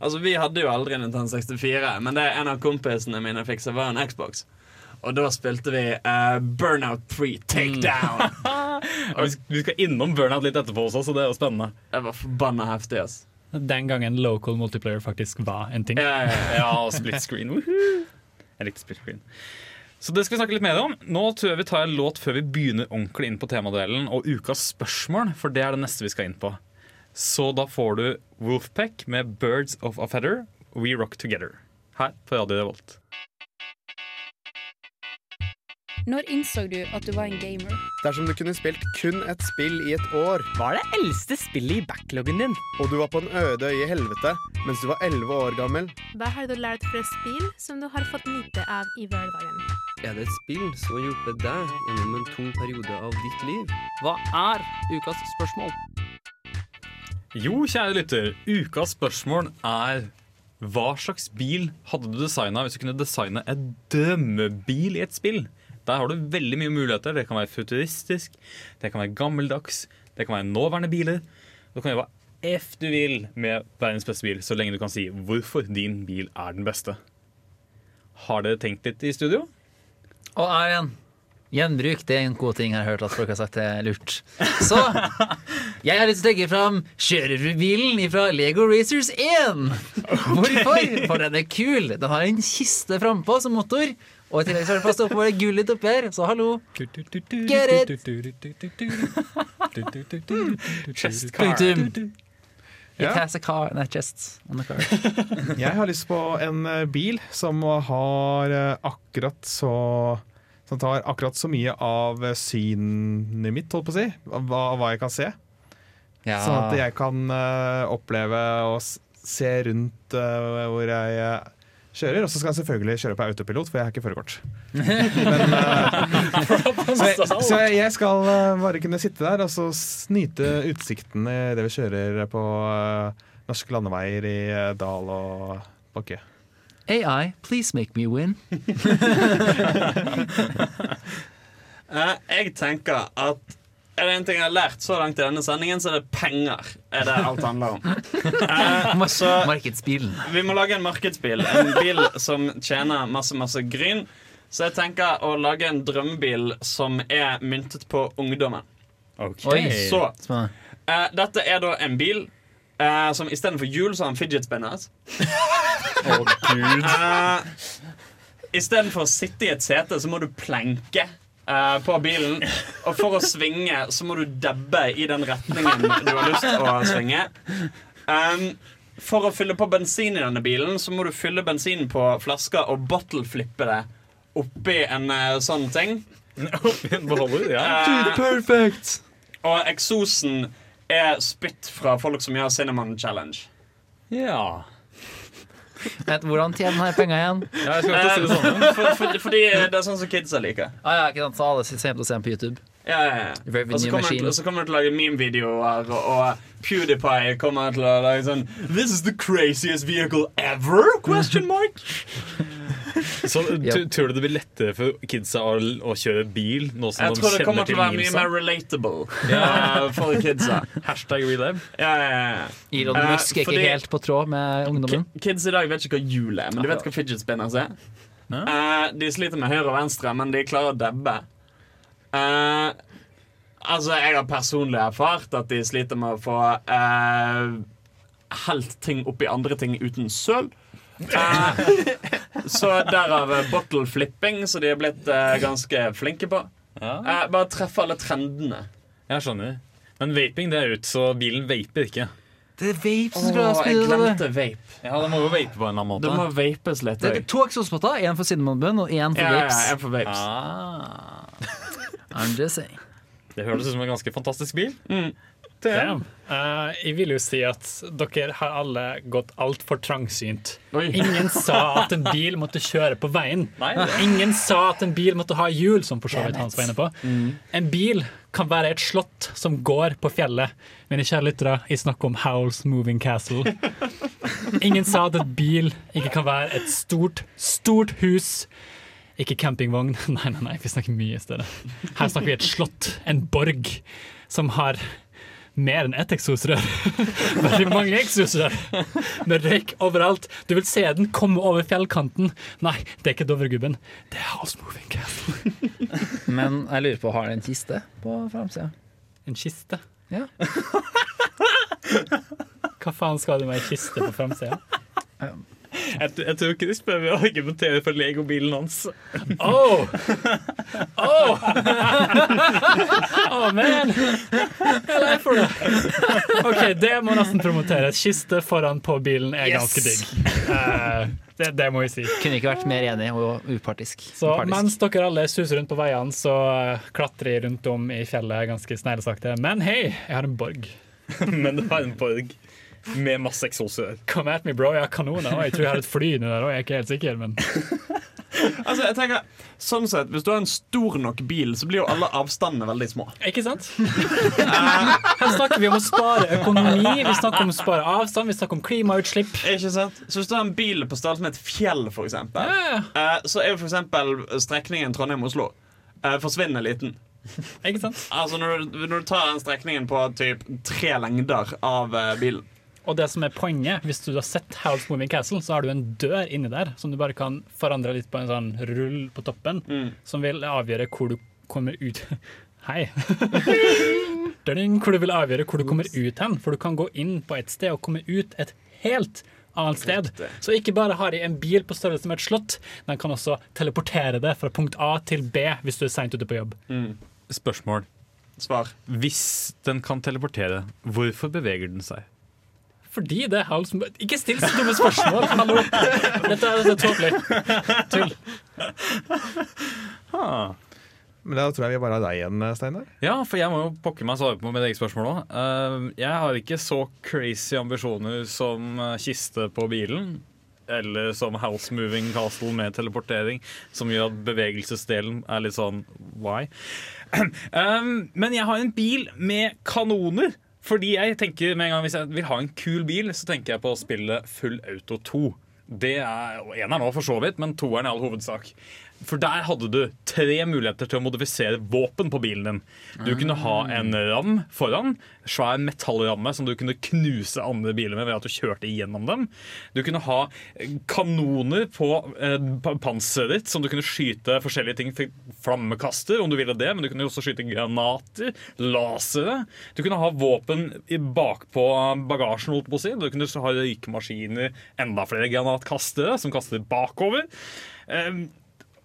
Altså, Vi hadde jo aldri Nintendo 64, men det en av kompisene mine fikk seg, var en Xbox. Og da spilte vi uh, Burnout 3 Takedown. Mm. vi Vi skal innom Burnout litt etterpå også, så det er jo spennende. Det var forbanna heftig, ass. Den gangen local multiplayer faktisk var en ting. Ja, ja, ja. Og split screen. Jeg likte split screen. Så det skal vi snakke litt mer om. Nå tror jeg vi tar en låt før vi begynner ordentlig inn på temadelen og ukas spørsmål, for det er det neste vi skal inn på. Så da får du Wolfpack med 'Birds of a Feather', 'We Rock Together'. Her på Radio Revolt. Når innså du at du var en gamer? Dersom du kunne spilt kun et spill i et år, Hva er det eldste spillet i backloggen din? og du var på en øde øy i helvete mens du var 11 år gammel, Hva har du lært fra spill som du har fått nyte av i hverdagen? Er det et spill som har hjulpet deg gjennom en tung periode av ditt liv? Hva er ukas spørsmål? Jo, kjære lytter, ukas spørsmål er hva slags bil hadde du designa hvis du kunne designe en drømmebil i et spill? Der har du veldig mye muligheter. Det kan være futuristisk, det kan være gammeldags, det kan være nåværende biler. Du kan gjøre hva f du vil med verdens beste bil, så lenge du kan si hvorfor din bil er den beste. Har dere tenkt litt i studio? Og Arian, gjenbruk det er en god ting jeg har hørt at folk har sagt det er lurt. Så jeg har lyst til å legge fram kjørerbilen fra Lego Racers 1. Hvorfor? For den er kul. Den har en kiste frampå som motor. Og i tillegg så er det plass til å få det gull litt oppi her, så hallo. Get it! Chest car. Punktum. It Ja. has a car, nei, chest on the car. Jeg har lyst på en eh, bil som har eh, akkurat så Som tar akkurat så mye av eh, synet mitt, holdt på å si. Hva, hva jeg kan se. Ja. Sånn at jeg kan oppleve og se rundt hvor jeg kjører. Og så skal jeg selvfølgelig kjøre på autopilot, for jeg har ikke førerkort. Men, eh, så jeg, så jeg- skal eh, bare kunne sitte der og så snyte nyte utsikten i det vi kjører på eh, norske landeveier i dal og bakke. AI, please make me win. Eh, jeg tenker at er det en ting jeg har lært så langt i denne sendingen, så er det penger. Er det alt handler om. Eh, så Markedsbilen. vi må lage en markedsbil. En bil som tjener masse, masse gryn. Så jeg tenker å lage en drømmebil som er myntet på ungdommen. Okay. Så eh, dette er da en bil eh, som istedenfor hjul så har en fidget spinner. Å, Gud. Uh, Istedenfor å sitte i et sete, så må du plenke eh, på bilen. Og for å svinge, så må du dabbe i den retningen du har lyst til å svinge. Um, for å fylle på bensin i denne bilen, så må du fylle bensinen på flasker og bottle-flippe det oppi en eh, sånn ting. Oppi en Beholder, ja. Eh, Perfect! og eksosen er spytt fra folk som gjør Cinnamon Challenge. ja. Vet, hvordan tjener jeg penger igjen? Ja, jeg skal ikke si det sånn. For, for, fordi det er sånn som kidsa liker. Ah, ja, ikke sant, så alle sitter hjemme og ser på YouTube. Ja, ja, ja. Og så kommer, kommer du til å lage meme-videoer, og, og PewDiePie kommer til å lage sånn This is the craziest vehicle ever? Question mark Så tror du det blir lettere for kidsa å, å kjøre bil nå som Jeg de tror det kommer til å være mye mer relatable ja. for kidsa. Hashtag relab. Ja, ja, ja. Elon Eh, Musk er ikke fordi- helt på tråd med ungdommen. Kids i dag vet ikke hva hjul er, men de vet hva fidget spinners er. Uh, de sliter med høyre og venstre, men de klarer å dabbe. Uh, altså, jeg har personlig erfart at de sliter med å få uh, helt ting oppi andre ting uten søl. Eh, så derav bottle flipping, så de er blitt eh, ganske flinke på. Eh, bare treffe alle trendene. Jeg skjønner. Men vaping det er ut, så bilen vaper ikke. Det er vape som Åh, skal jeg spille det. glemte vape. Ja, Det må jo vape på en eller annen Det må måte. vapes litt. Det er to eksospotter, én for cinnamon og én for Ja, ja, vapes. ja, en for vapes. Ah. I'm just saying. Det høres ut som en ganske fantastisk bil. Damn. Uh, jeg vil jo si at dere har alle gått altfor trangsynt. Oi. Ingen sa at en bil måtte kjøre på veien. Nei, Ingen sa at en bil måtte ha hjul, som for så vidt Hans var inne på. En bil kan være et slott som går på fjellet. Mine kjære lyttere, jeg snakker om Howls Moving Castle. Ingen sa at en bil ikke kan være et stort, stort hus. Ikke campingvogn. Nei, nei, nei, vi snakker mye i stedet. Her snakker vi et slott, en borg, som har mer enn ett eksosrør. Veldig mange eksosrør. Med røyk overalt. Du vil se den komme over fjellkanten. Nei, det er ikke Dovregubben. Det er House Moving Castle. Men jeg lurer på, har den en kiste på framsida? En kiste. Ja. Hva faen skal du med ei kiste på framsida? Jeg, jeg tror ikke de spør meg å argumentere for legobilen hans. Oh! Oh! oh man! Jeg er lei for det. OK, det må nesten promoteres. Kiste foran på bilen er ganske digg. Uh, det, det må jeg si. Kunne ikke vært mer enig og upartisk. Så Upartisk. mens dere alle suser rundt på veiene, så eh, klatrer jeg rundt om i fjellet ganske sneglesakte. Men hei, jeg har en borg. Men du har en borg med masse eksosrør. Come at me, bro. Jeg har kanoner. Og jeg tror jeg har et fly nå der òg, jeg er ikke helt sikker, men Altså, jeg tenker, sånn sett, Hvis du har en stor nok bil, så blir jo alle avstandene veldig små. Ikke sant? Her snakker vi om å spare økonomi, vi snakker om å spare avstand, vi snakker om klimautslipp. Ikke sant? Så Hvis du har en bil på størrelse med et fjell, for eksempel, Ja, eh, så er jo eksempel strekningen Trondheim-Oslo eh, forsvinnende liten. Ikke sant? Altså når du, når du tar den strekningen på typ tre lengder av eh, bilen. Og det som er poenget, hvis du har sett Howl's Moving Castle, så har du en dør inni der som du bare kan forandre litt på en sånn rull på toppen, som vil avgjøre hvor du kommer ut Hei. Hvor du vil avgjøre hvor du kommer ut hen. For du kan gå inn på et sted og komme ut et helt annet sted. Så ikke bare har de en bil på størrelse med et slott, den kan også teleportere det fra punkt A til B hvis du er seint ute på jobb. Spørsmål. Svar. Hvis den kan teleportere, hvorfor beveger den seg? Fordi det er Howl's Mo- Ikke still så dumme spørsmål! Hallo! Dette er så tåpelig. Tull. Ah. Men da tror jeg vi bare har deg igjen, Steinar. Ja, for jeg må jo pokker meg svare på mitt eget spørsmål òg. jeg har ikke så crazy ambisjoner som eh, kiste på bilen. Eller som House Moving Castle med teleportering, som gjør at bevegelsesdelen er litt sånn why? Um, men jeg har en bil med kanoner. Fordi jeg tenker med en gang Hvis jeg vil ha en kul bil, så tenker jeg på å spille Full Auto 2. Det er, og En er nå for så vidt, men toeren i all hovedsak. For der hadde du tre muligheter til å modifisere våpen på bilen din. Du kunne ha en ram foran, svær metallramme som du kunne knuse andre biler med ved at du kjørte igjennom dem. Du kunne ha kanoner på eh, panseret ditt som du kunne skyte forskjellige ting. Flammekaster, om du ville det, men du kunne også skyte granater, lasere. Du kunne ha våpen bakpå bagasjen, holdt på å si. Du kunne ha røykemaskiner, enda flere granatkastere som kaster bakover. Eh,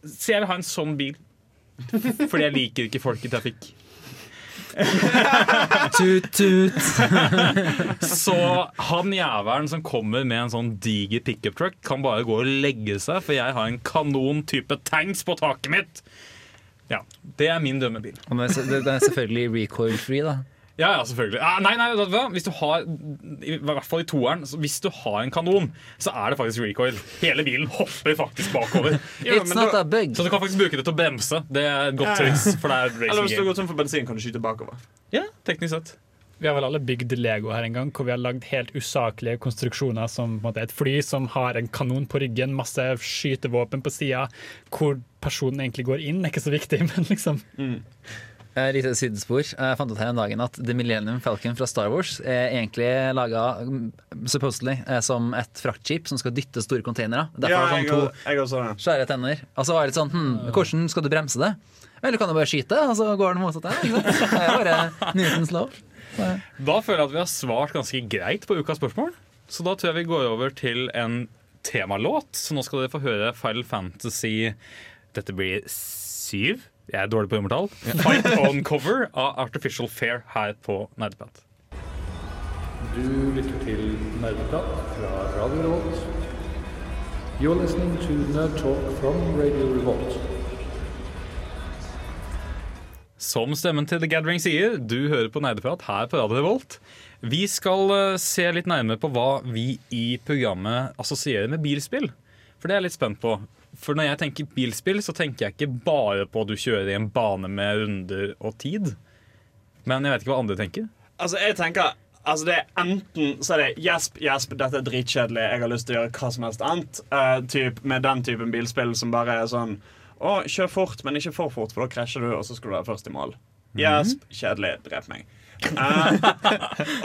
så jeg vil ha en sånn bil. Fordi jeg liker ikke folk i trafikk. Tut, tut. Så han jævelen som kommer med en sånn diger pickup truck, kan bare gå og legge seg, for jeg har en kanon type tanks på taket mitt. Ja, Det er min dømmebil. Den er selvfølgelig recoil-free, da. Ja, ja, selvfølgelig. Ah, nei, nei, vet du hva? Hvis du har I hvert fall i toeren, så hvis du har en kanon, så er det faktisk recoil. Hele bilen hopper faktisk bakover. It's not a bug. Så du kan faktisk bruke det til å bremse. Det er et godt triks. For det er racing Eller hvis du går tom for bensin, kan du skyte bakover. Ja, teknisk sett. Vi har vel alle bygd Lego her en gang, hvor vi har lagd helt usaklige konstruksjoner som på en måte, et fly som har en kanon på ryggen, masse skytevåpen på sida. Hvor personen egentlig går inn, er ikke så viktig, men liksom Eh, Lite sidespor. Jeg fant ut her en dagen at The Millennium Falcon fra Star Wars er egentlig laga supposedly eh, som et fraktskip som skal dytte store containere. Derfor Ja, har jeg sånn også- to jeg svære tenner. Og så var det litt sånn hm, Hvordan skal du bremse det? Eller kan du bare skyte, og så går den motsatt der. Det er bare Newtons lov. Da føler jeg at vi har svart ganske greit på ukas spørsmål. Så da tror jeg vi går over til en temalåt. Så nå skal dere få høre Final Fantasy Dette blir syv. Jeg er dårlig på nummertall. Fight On Cover av Artificial Fair her på Nerdeprat. Du lytter til Nerdeprat fra Radio Revolt. You're listening to Nerd Talk from Radio Revolt. Som stemmen til The Gathering sier, du hører på Nerdeprat her på Radio Revolt. Vi skal eh, se litt nærmere på hva vi i programmet assosierer med bilspill. For det er jeg litt spent på. For når jeg tenker bilspill, så tenker jeg ikke bare på at du kjører i en bane med runder og tid. Men jeg vet ikke hva andre tenker. Altså, jeg tenker Altså, det er Enten så er det gjesp, gjesp, dette er dritkjedelig, jeg har lyst til å gjøre hva som helst annet. Uh, typ, med den typen bilspill som bare er sånn Å, kjør fort, men ikke for fort, for da krasjer du, og så skal du være først i mål. Gjesp, kjedelig, drep meg. Uh,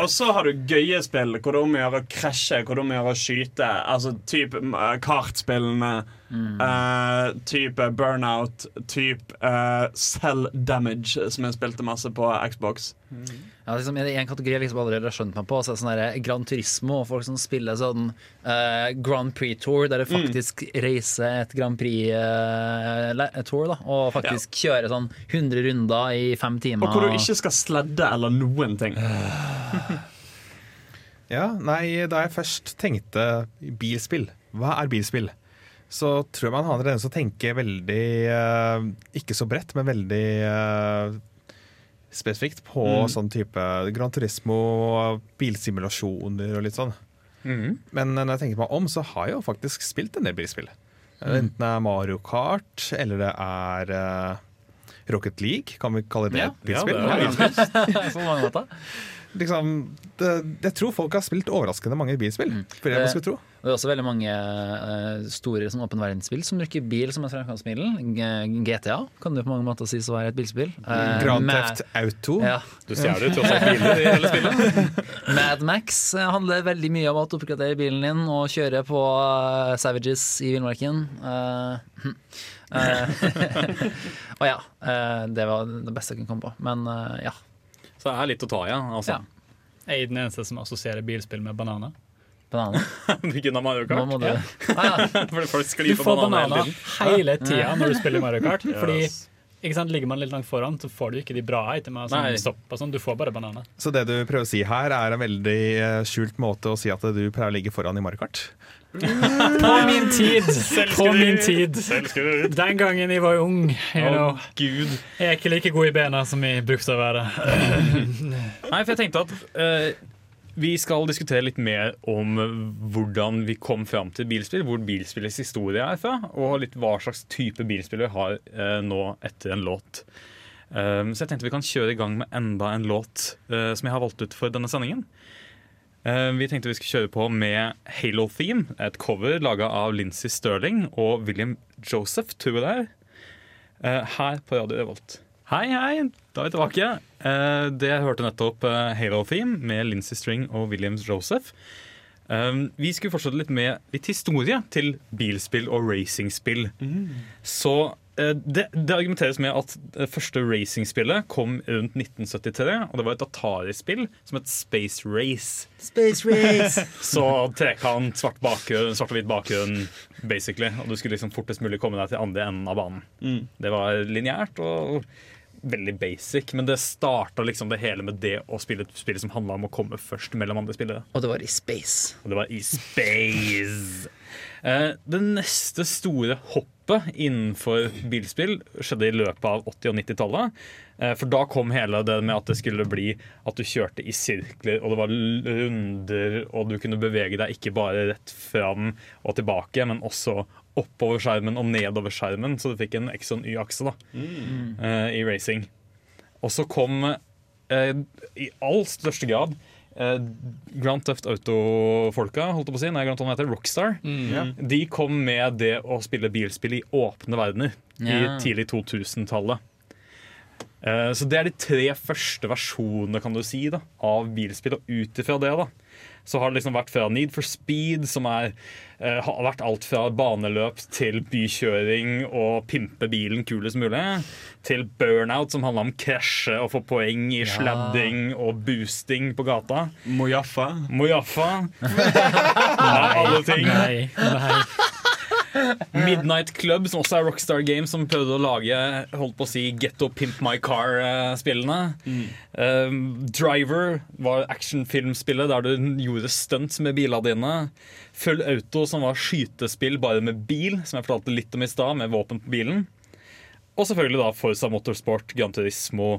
og så har du gøye spill hvor det er om å gjøre å krasje, hvor det er om å gjøre å skyte. Altså type uh, kartspillene. Eh, type burnout, type uh, cell damage, som jeg spilte masse på Xbox. Ja, liksom, er en kategori jeg liksom allerede har skjønt meg på, så er det sånn der Gran Turismo. og Folk som spiller sånn uh, Grand Prix Tour, der du Mm. faktisk reiser et Grand Prix-tour. og faktisk kjører sånn 100 runder i fem timer. Og hvor du ikke skal sledde eller noen ting. Ja, nei, da jeg først tenkte bilspill, hva er bilspill? Så tror jeg man har en tendens til å tenke veldig eh, Ikke så bredt, men veldig eh, spesifikt på Mm. sånn type Gran Turismo, bilsimulasjoner og litt sånn. Mm. Men når jeg tenker meg om, så har jeg jo faktisk spilt en del bilspill. Mm. Enten det er Mario Kart, eller det er eh, Rocket League. Kan vi kalle det Ja. et bilspill? Ja, det. Liksom, det, jeg tror folk har spilt overraskende mange bilspill. For jeg Det- skulle tro. Det er også veldig mange uh, store som åpen verdensspill som bruker bil som et fremgangsmiddel. GTA kan du på mange måter sies å være et bilspill. Uh, Grand Theft Auto. Ja. Du stjeler jo tross alt biler i hele spillet. Mad Max handler veldig mye om å oppgradere bilen din og kjøre på uh, Savages i villmarken. Eh, og ja, eh, det var det beste jeg kunne komme på. Men ja. Så det er litt å ta i, ja. Altså. Jeg er den eneste som assosierer bilspill med bananer. Bananer? Bygge av Mario Kart. Nå må du- Ah, ja. Fordi folk Du sklir på får bananer hele tiden. hele tida når du spiller Mario Kart. Yes. Fordi ikke sant, Ligger man litt langt foran, så får du ikke de bra itemene. Sånn, Nei. stopp og sånn. Du får bare bananer. Så det du prøver å si her, er en veldig eh, skjult måte å si at du pleier å ligge foran i Mario Kart? På min tid! På min tid. Den gangen jeg var ung. You know. Gud. Jeg er ikke like god i bena som jeg brukte å være. Nei, for jeg tenkte at eh, vi skal diskutere litt mer om hvordan vi kom fram til bilspill, hvor bilspillets historie er fra, og litt hva slags type bilspill vi har eh, nå etter en låt. Um, så jeg tenkte vi kan kjøre i gang med enda en låt uh, som jeg har valgt ut for denne sendingen. Uh, vi tenkte vi skulle kjøre på med Halo Theme, et cover laga av Lincy Sterling og William Joseph, tror jeg det er. uh, her på Radio Revolt. Hei, hei, da er vi tilbake. Eh, det jeg hørte nettopp eh, Halo Theme med Lincy String og Williams Joseph. Um, vi skulle fortsette litt med litt historie til bilspill og racingspill. Så eh, det, det argumenteres med at det første racingspillet kom rundt 1973. Og det var et Atari-spill som het Space Race. Space Race! Så trekant, svart, bakgrunn, svart og hvit bakgrunn, basically. Og du skulle liksom fortest mulig komme deg til andre enden av banen. Det var lineært og veldig basic, men det starta liksom det hele med det å spille et spill som handla om å komme først mellom andre spillere. Og det var i space. Og det var i space. Eh, det neste store hoppet innenfor bilspill skjedde i løpet av 80- og 90-tallet. Eh, for da kom hele det med at det skulle bli at du kjørte i sirkler, og det var runder, og du kunne bevege deg ikke bare rett fram og tilbake, men også oppover skjermen og nedover skjermen, så du fikk en X og en Y-akse da, eh, i racing. Og så kom uh, i all største grad uh, Grand Theft Auto-folka, holdt jeg på å si, nei, Grand Theft heter Rockstar, Ja. de kom med det å spille bilspill i åpne verdener yeah. i tidlig 2000-tallet. Eh, Så det er de tre første versjonene kan du si, da, av bilspill. Og ut ifra det da, så har det liksom vært fra Need for Speed, som er, eh, har vært alt fra baneløp til bykjøring og pimpe bilen kulest mulig, til Burnout, som handla om krasje og få poeng i Ja. sladding og boosting på gata. Mojaffa. Mojaffa. Nei, alle ting. Nei, nei. Midnight Club, som også er Rockstar Games, som prøvde å lage holdt på å si Getto Pimp My Car-spillene. Um, Driver var actionfilmspillet der du gjorde stunts med bilene dine. Full Auto, som var skytespill bare med bil, som jeg fortalte litt om i stad, med våpen på bilen. Og selvfølgelig da Forza Motorsport, Gran Turismo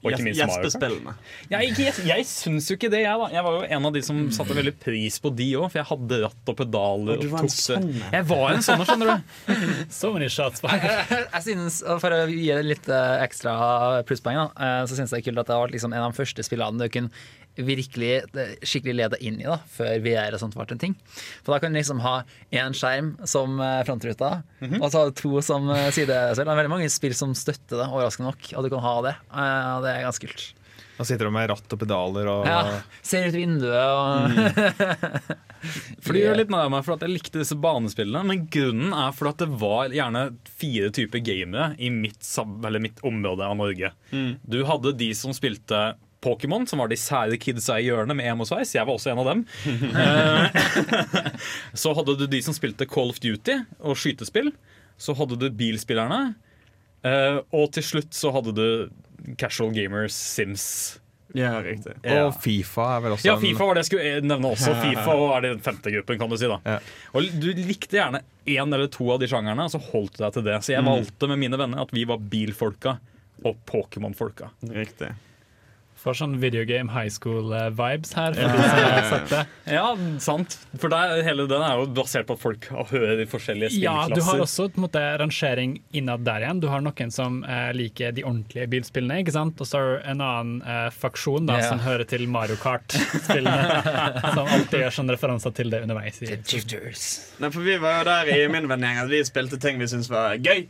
og ikke minst Mario Kart. Gjestespillene. Jeg, jeg, jeg syns jo ikke det, jeg. da Jeg var jo en av de som satte veldig pris på de òg, for jeg hadde ratt og pedaler. Og du var en sånn. Jeg var en sånn, skjønner du. So many shots Jeg, jeg, jeg synes, For å gi det litt eh, ekstra plusspoeng, da, eh, så syns jeg det er kult at det har vært liksom en av de første spillene du kunne virkelig eh, skikkelig lede inn i da, før VR og sånt ble en ting. For da kan du liksom ha én skjerm som frontruta, mm -hmm. og så har du to som eh, sidespill. Det er veldig mange spill som støtter det, overraskende nok, at du kan ha det. Eh, og det er ganske kult. Da sitter du med ratt og pedaler og Ja, ser ut vinduet og For det gjør litt nær meg for at jeg likte disse banespillene, men grunnen er for at det var gjerne fire typer gamere i mitt, eller mitt område av Norge. Mm. Du hadde de som spilte Pokémon, som var de sære kidsa i hjørnet med emo-sveis. Jeg var også en av dem. Eh, så hadde du de som spilte Call of Duty og skytespill. Så hadde du bilspillerne. Eh, og til slutt så hadde du casual gamers, Sims. Ja, riktig. Ja. Og Fifa er vel også Ja, Fifa var det jeg skulle nevne også. Fifa er den femte gruppen, kan du si. da Og Du likte gjerne én eller to av de sjangerne, og så holdt du deg til det. Så jeg Mm. valgte med mine venner at vi var bilfolka og Pokémon-folka. Riktig. Får sånn videogame high school-vibes her. Har sett det. Ja, sant. For der, hele den er jo basert på at folk hører de forskjellige Ja, du har også på en måte, rangering innad der igjen. Du har noen som eh, liker de ordentlige bilspillene, ikke sant? og så har du en annen eh, faksjon da, Ja. som hører til Mario Kart-spillene. som alltid gjør sånne referanser til det underveis. i Nei, for vi var jo der i min vennegjeng at vi spilte ting vi syntes var gøy.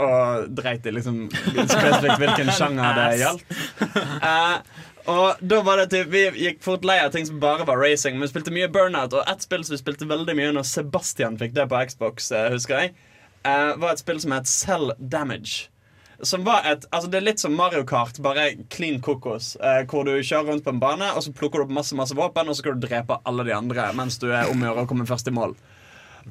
Og dreit i liksom spesifikt hvilken sjanger det gjaldt. Uh, og da var det typ, Vi gikk fort lei av ting som bare var racing, men vi spilte mye Burnout. Og ett spill som vi spilte veldig mye når Sebastian fikk det på Xbox, eh, husker jeg, uh, var et spill som het Cell Damage. Som var et, altså Det er litt som Mario Kart, bare clean kokos. Eh, hvor du kjører rundt på en bane, og så plukker du opp masse masse våpen, og så skal du drepe alle de andre mens du er om å gjøre å komme først i mål.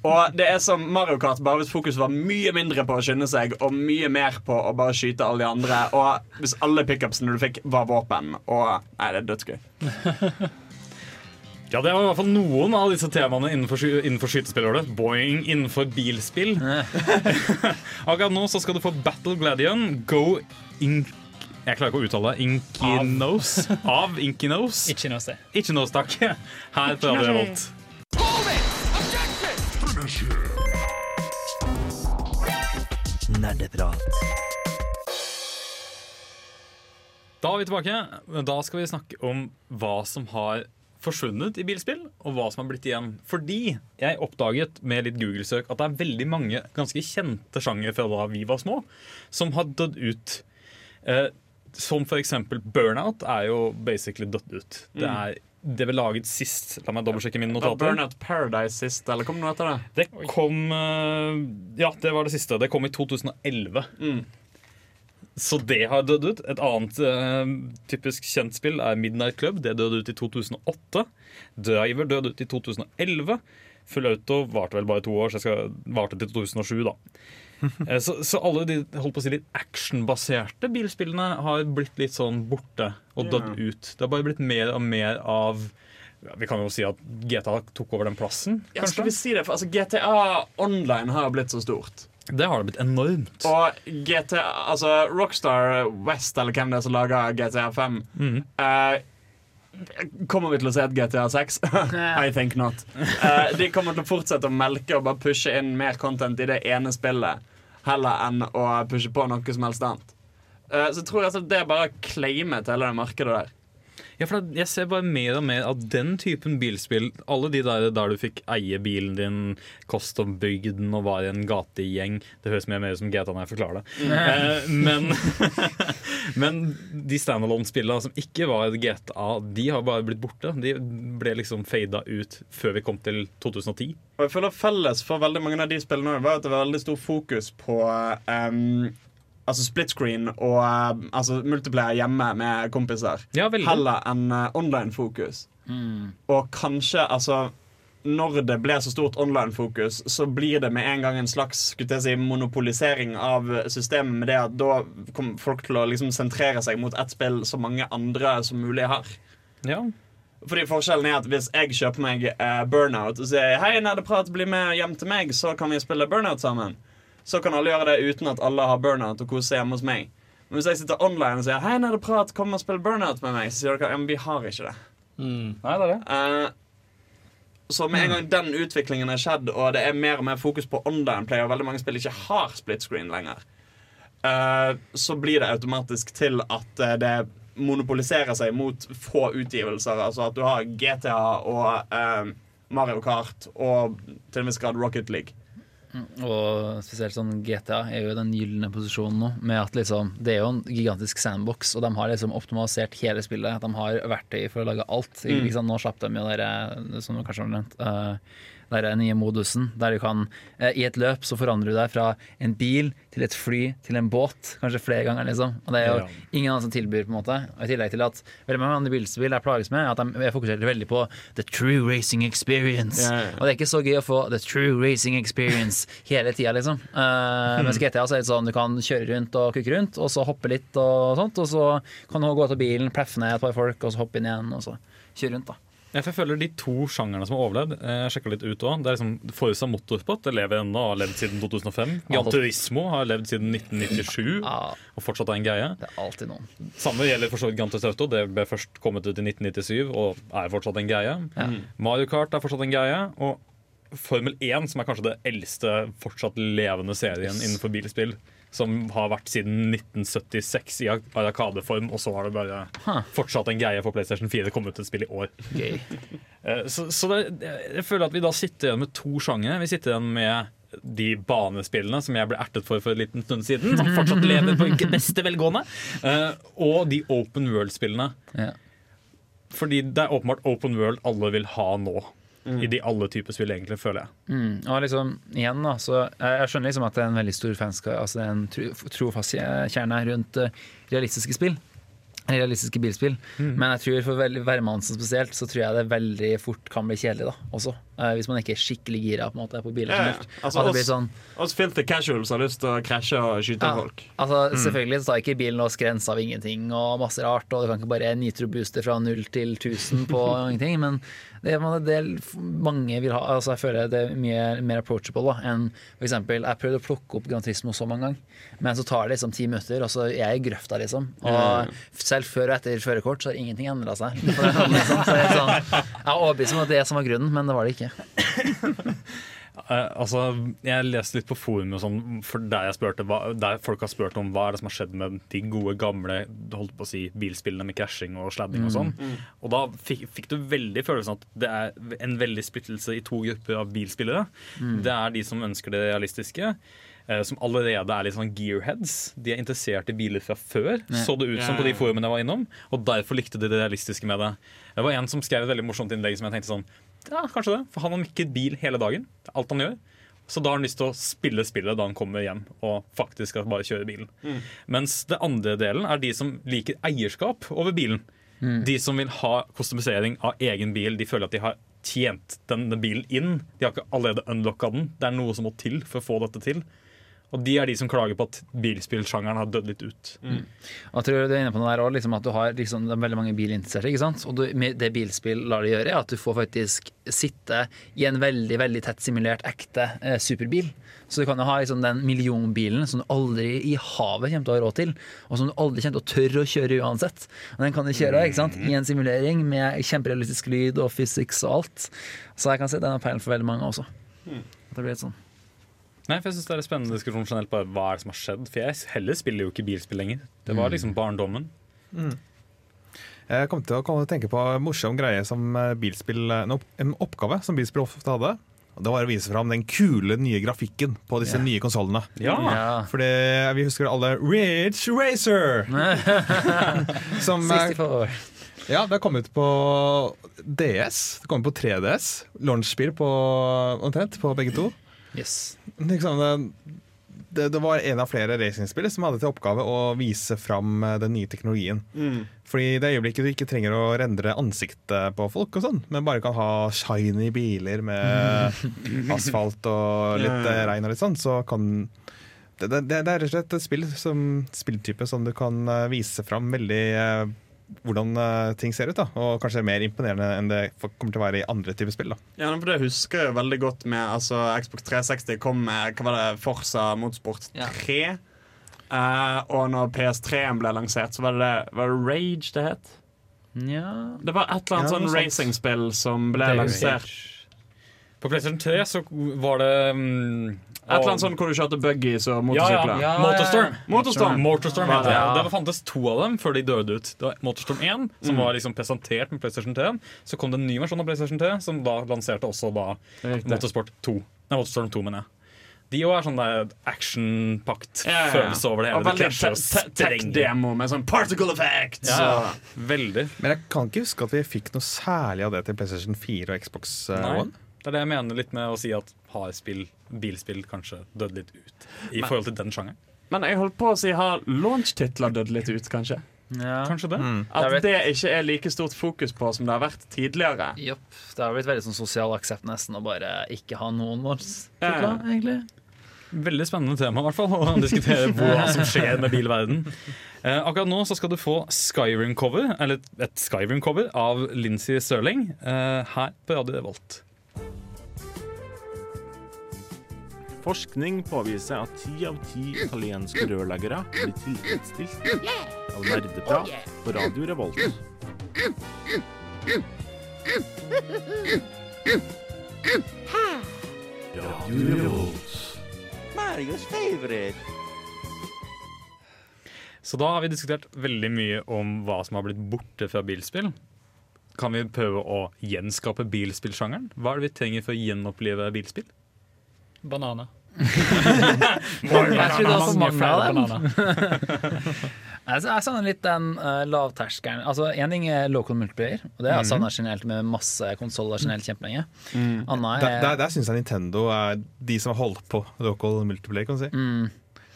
Og det er som Mario Kart, bare hvis fokuset var mye mindre på å skynde seg, og mye mer på å bare skyte alle de andre, og hvis alle pickupsene du fikk, var våpen. Og Nei, det er dødsgøy. Ja, Det var i hvert fall noen av disse temaene innenfor, sky- innenfor skytespill. Boing innenfor bilspill. Akkurat nå så skal du få Battle Gladion Go in... Jeg klarer ikke å uttale det. Inkinos. Av Inkinos. Ikke si. Ikke noe, takk. Her på Radio Revolt. Nerdeprat. Da er vi tilbake. Da skal vi snakke om hva som har forsvunnet i bilspill, og hva som har blitt igjen. Fordi jeg oppdaget med litt Google-søk at det er veldig mange ganske kjente sjangere fra da vi var små, som har dødd ut. Eh, som for eksempel Burnout er jo basically dødd ut. Det Mm. er det ble laget sist. La meg dobbeltsjekke mine notater. Burnout Paradise sist, eller kom det noe etter det? Det kom eh, Ja, det var det siste. Det kom i 2011. Mm. Så det har dødd ut. Et annet uh, typisk kjent spill er Midnight Club. Det døde ut i 2008. Driver døde ut i 2011. Full Auto varte vel bare to år, så jeg skal varte til 2007, da. Eh, så, så alle de holdt på å si litt actionbaserte bilspillene har blitt litt sånn borte og dødd ut. Det har bare blitt mer og mer av ja, Vi kan jo si at GTA tok over den plassen. Ja, skal vi si det? For altså, GTA Online har blitt så stort. Det har det blitt enormt. Og GTA, altså Rockstar West, eller hvem det er som lager GTA 5 eh, Kommer vi til å se et GTA 6? I think not. Eh, de kommer til å fortsette å melke og bare pushe inn mer content i det ene spillet, heller enn å pushe på noe som helst annet. Uh, så jeg tror altså det er bare å claime til hele det markedet der. Ja, for Jeg ser bare mer og mer av den typen bilspill. Alle de der der du fikk eie bilen din, custom-bygd den og var i en gategjeng. Det høres mer og mer ut som GTA når jeg forklarer det. Mm. Eh, men, men de standalone-spillene som ikke var GTA, de har bare blitt borte. De ble liksom fada ut før vi kom til 2010. Og jeg føler felles for veldig mange av de spillene var at det var veldig stor fokus på um, Altså split screen og uh, altså multiplayer hjemme med kompiser. Ja. Heller enn uh, online-fokus. Og kanskje, altså Når det ble så stort online-fokus, så blir det med en gang en slags skulle jeg si, monopolisering av systemet med det at da kommer folk til å liksom sentrere seg mot ett spill så mange andre som mulig har. Ja. Fordi forskjellen er at Hvis jeg kjøper meg eh, Burnout og sier Hei, Nerdeprat, bli med hjem til meg, så kan vi spille Burnout sammen. Så kan alle gjøre det uten at alle har Burnout og koser seg hjemme hos meg. Men hvis jeg sitter online og sier Hei, Nerdeprat, kom og spill Burnout med meg, så sier dere ja, men vi har ikke det. Nei, det er det. Uh, så med en gang den utviklingen er skjedd, og det er mer og mer fokus på online play, og veldig mange spill ikke har split screen lenger, uh, så blir det automatisk til at eh, det monopoliserer seg mot få utgivelser. Altså at du har GTA og uh, Mario Kart og til en viss grad Rocket League. Og spesielt sånn GTA er jo i den gylne posisjonen nå. Med at liksom, Det er jo en gigantisk sandbox, og de har liksom optimalisert hele spillet. De har verktøy for å lage alt. Mm. Sant? Nå slapp de jo dere, som du kanskje har nevnt, uh, den nye modusen der du kan eh, I et løp så forandrer du deg fra en bil til et fly til en båt. Kanskje flere ganger, liksom. Og det er jo ingen annen som tilbyr, på en måte. Og I tillegg til at veldig mange andre bilspill jeg plages med, at de er fokusert veldig på the true racing experience. Ja, ja. Og det er ikke så gøy å få the true racing experience hele tida, liksom. Uh, mens GTA så er det sånn du kan kjøre rundt og kukke rundt, og så hoppe litt og sånt, og så kan du gå til bilen, pleffe ned et par folk, og så hoppe inn igjen, og så kjøre rundt, da. Ja, jeg føler De to sjangerne som har overlevd, eh, jeg sjekka litt ut også, det er liksom Forza Motorsport det lever ennå og har levd siden 2005. Gran Turismo har levd siden 1997 og fortsatt er en greie. Det er alltid noen. Samme gjelder for så vidt Gran Turismo Auto. Det ble først kommet ut i 1997 og er fortsatt en greie. Mario Kart er fortsatt en greie. Og Formel 1, som er kanskje det eldste fortsatt levende serien innenfor bilspill, som har vært siden 1976 i arkadeform, og så har det bare fortsatt en greie for PlayStation 4. Det kom ut et spill i år. Gøy. Eh, Så, så det, jeg føler at vi da sitter igjen med to sjangere. Vi sitter igjen med de banespillene som jeg ble ertet for for en liten stund siden, som fortsatt lever på beste velgående, eh, og de open world-spillene. Yeah. Fordi det er åpenbart open world alle vil ha nå. I de alle typer spill, egentlig, føler jeg. Mm, og liksom, igjen da, så jeg, skjønner liksom at det er en veldig stor fanskap, altså det er en tro, trofast kjerne rundt eh, realistiske spill. Realistiske bilspill. Men jeg tror for hvermannsen spesielt, så tror jeg det veldig fort kan bli kjedelig da, også. Eh, hvis man ikke er skikkelig gira på, en måte, på biler. Ja, ja. Altså, det oss, sånn, oss filter casuals har lyst til å krasje og skyte Ja, folk. Altså, Mm. Selvfølgelig så tar ikke bilen oss grensa av ingenting og masse rart, og du kan ikke bare nitrobooste fra 0 til 1000 på ingenting, men det er en del mange vil ha altså Jeg føler det er mye mer approachable da, enn eksempel Jeg prøvde å plukke opp Gran Turismo så mange ganger, men så tar det liksom ti minutter, og så er jeg i grøfta, liksom. Og selv før og etter førerkort så har ingenting endra seg. Det er sånn, liksom. så jeg, er sånn, jeg er overbevist om at det som var grunnen, men det var det ikke. Eh, altså, jeg leste litt på forum sånn, der, spurte, der folk har spurt om hva er det som har skjedd med de gode, gamle holdt på å si, bilspillene med krasjing og sladding og sånn. Mm. Og da fikk, fikk du veldig følelsen at det er en veldig splittelse i to grupper av bilspillere. Mm. Det er de som ønsker det realistiske. eh, Som allerede er litt sånn gearheads. De er interessert i biler fra før, Nei. så det ut som på de forumene jeg var innom. Og derfor likte de det realistiske med det. Det var en som skrev et veldig morsomt innlegg som jeg tenkte sånn Ja, kanskje det. For han har mikket bil hele dagen. Det er alt han gjør. Så da har han lyst til å spille spillet da han kommer hjem og faktisk skal bare kjøre bilen. Mm. Mens det andre delen er de som liker eierskap over bilen. De som vil ha kostumisering av egen bil. De føler at de har tjent denne bilen inn. De har ikke allerede unlocka den. Det er noe som må til for å få dette til. Og de er de som klager på at bilspillsjangeren har dødd litt ut. Og jeg tror du er inne på noe der også, liksom at du har liksom, det er veldig mange bilinteresserte. ikke sant? Og du, med det bilspill lar det gjøre, er at du får faktisk sitte i en veldig veldig tett simulert ekte eh, superbil. Så du kan jo ha liksom, den millionbilen som du aldri i havet kommer til å ha råd til, og som du aldri kommer til å tørre å kjøre uansett. Og den kan du kjøre ikke sant? i en simulering med kjemperealistisk lyd og physics og alt. Så jeg kan si den er peilen for veldig mange også. At det blir litt sånn. Nei, for jeg synes Det er en spennende diskusjon generelt på hva er det som har skjedd. For jeg heller spiller jo ikke bilspill lenger. Det var liksom barndommen. Jeg kom til å tenke på en morsom greie som eh, bilspill En, oppgave som bilspill ofte hadde. Og Det var å vise fram den kule nye grafikken på disse yeah. nye konsollene. Ja. Ja. Fordi vi husker alle Ridge Racer! som eh, 64. Ja, det har kommet på DS. Det kommer på 3DS. Launchspill på omtrent på begge to. Yes. Liksom, det, det, det var en av flere racingspill som hadde til oppgave å vise fram eh, den nye teknologien. Mm. Fordi i det øyeblikket du ikke trenger å rendre ansiktet på folk, og sånn, men bare kan ha shiny biler med asfalt og litt Ja, eh, regn og litt sånn, så kan det, det, det er rett og slett et spill som spilltype som du kan eh, vise fram veldig hvordan eh, ting ser ut. da Og kanskje mer imponerende enn det kommer til å være i andre typer spill. da Ja, for Det husker jeg veldig godt med altså, Xbox 360 kom med hva var det, Forza Motorsport 3. Eh, og når PS3-en ble lansert, så var det, var det Rage det het. Ja Det var et eller annet Ja, sånn racing-spill som ble lansert. Rage. På PlayStation 3 så var det um, Et eller annet sånn hvor du kjørte buggies og Ja, motorsykler. ja. Motorstorm. Motorstorm. Motorstorm heter det. det. Det fantes to av dem før de døde ut. Det var Motorstorm 1, som Mm. var liksom presentert med PlayStation 3. Så kom det en ny versjon av PlayStation 3, som da lanserte også da Motorsport 2. Nei, Motorstorm 2, mener jeg. De òg er sånn actionpakt Ja, ja, ja. følelse over det hele. Og veldig tech-demo med sånn particle effect. Ja, så- veldig. Men jeg kan ikke huske at vi fikk noe særlig av det til PlayStation 4 og Xbox eh, Nei, One. Det er det jeg mener litt med å si at har spill, bilspill kanskje dødd litt ut i Men- forhold til den sjangeren. Men jeg holdt på å si har launch-titler dødd litt ut, kanskje? Kanskje det. At det ikke er like stort fokus på som det har vært tidligere. Jopp. Det har blitt veldig sånn sosial aksept nesten å bare ikke ha noen Ja, ja. launch-titler, egentlig. Veldig spennende tema, i hvert fall. Å diskutere hva som skjer med bilverden. Eh, akkurat nå så skal du få Skyrim-cover, eller et Skyrim-cover av Lincy Stirling eh, her på Radio Revolt. Forskning påviser at ti av ti italienske rørleggere blir tilfredsstilt av nerdeprat på Radio Revolt. Radio Revolt. Marios favorite. Så da har vi diskutert veldig mye om hva som har blitt borte fra bilspill. Kan vi prøve å gjenskape bilspillsjangeren? Hva er det vi trenger for å gjenopplive bilspill? Bananer. Jeg tror det er for mange av dem. bananer. Jeg, savner litt den uh, lavterskelen. Altså, Én ting er local multiplayer, og det har jeg Mhm. savna generelt med masse konsoller generelt kjempelenge. Mm. Der, er der, der syns jeg Nintendo er de som har holdt på local multiplayer. kan du si. Mm.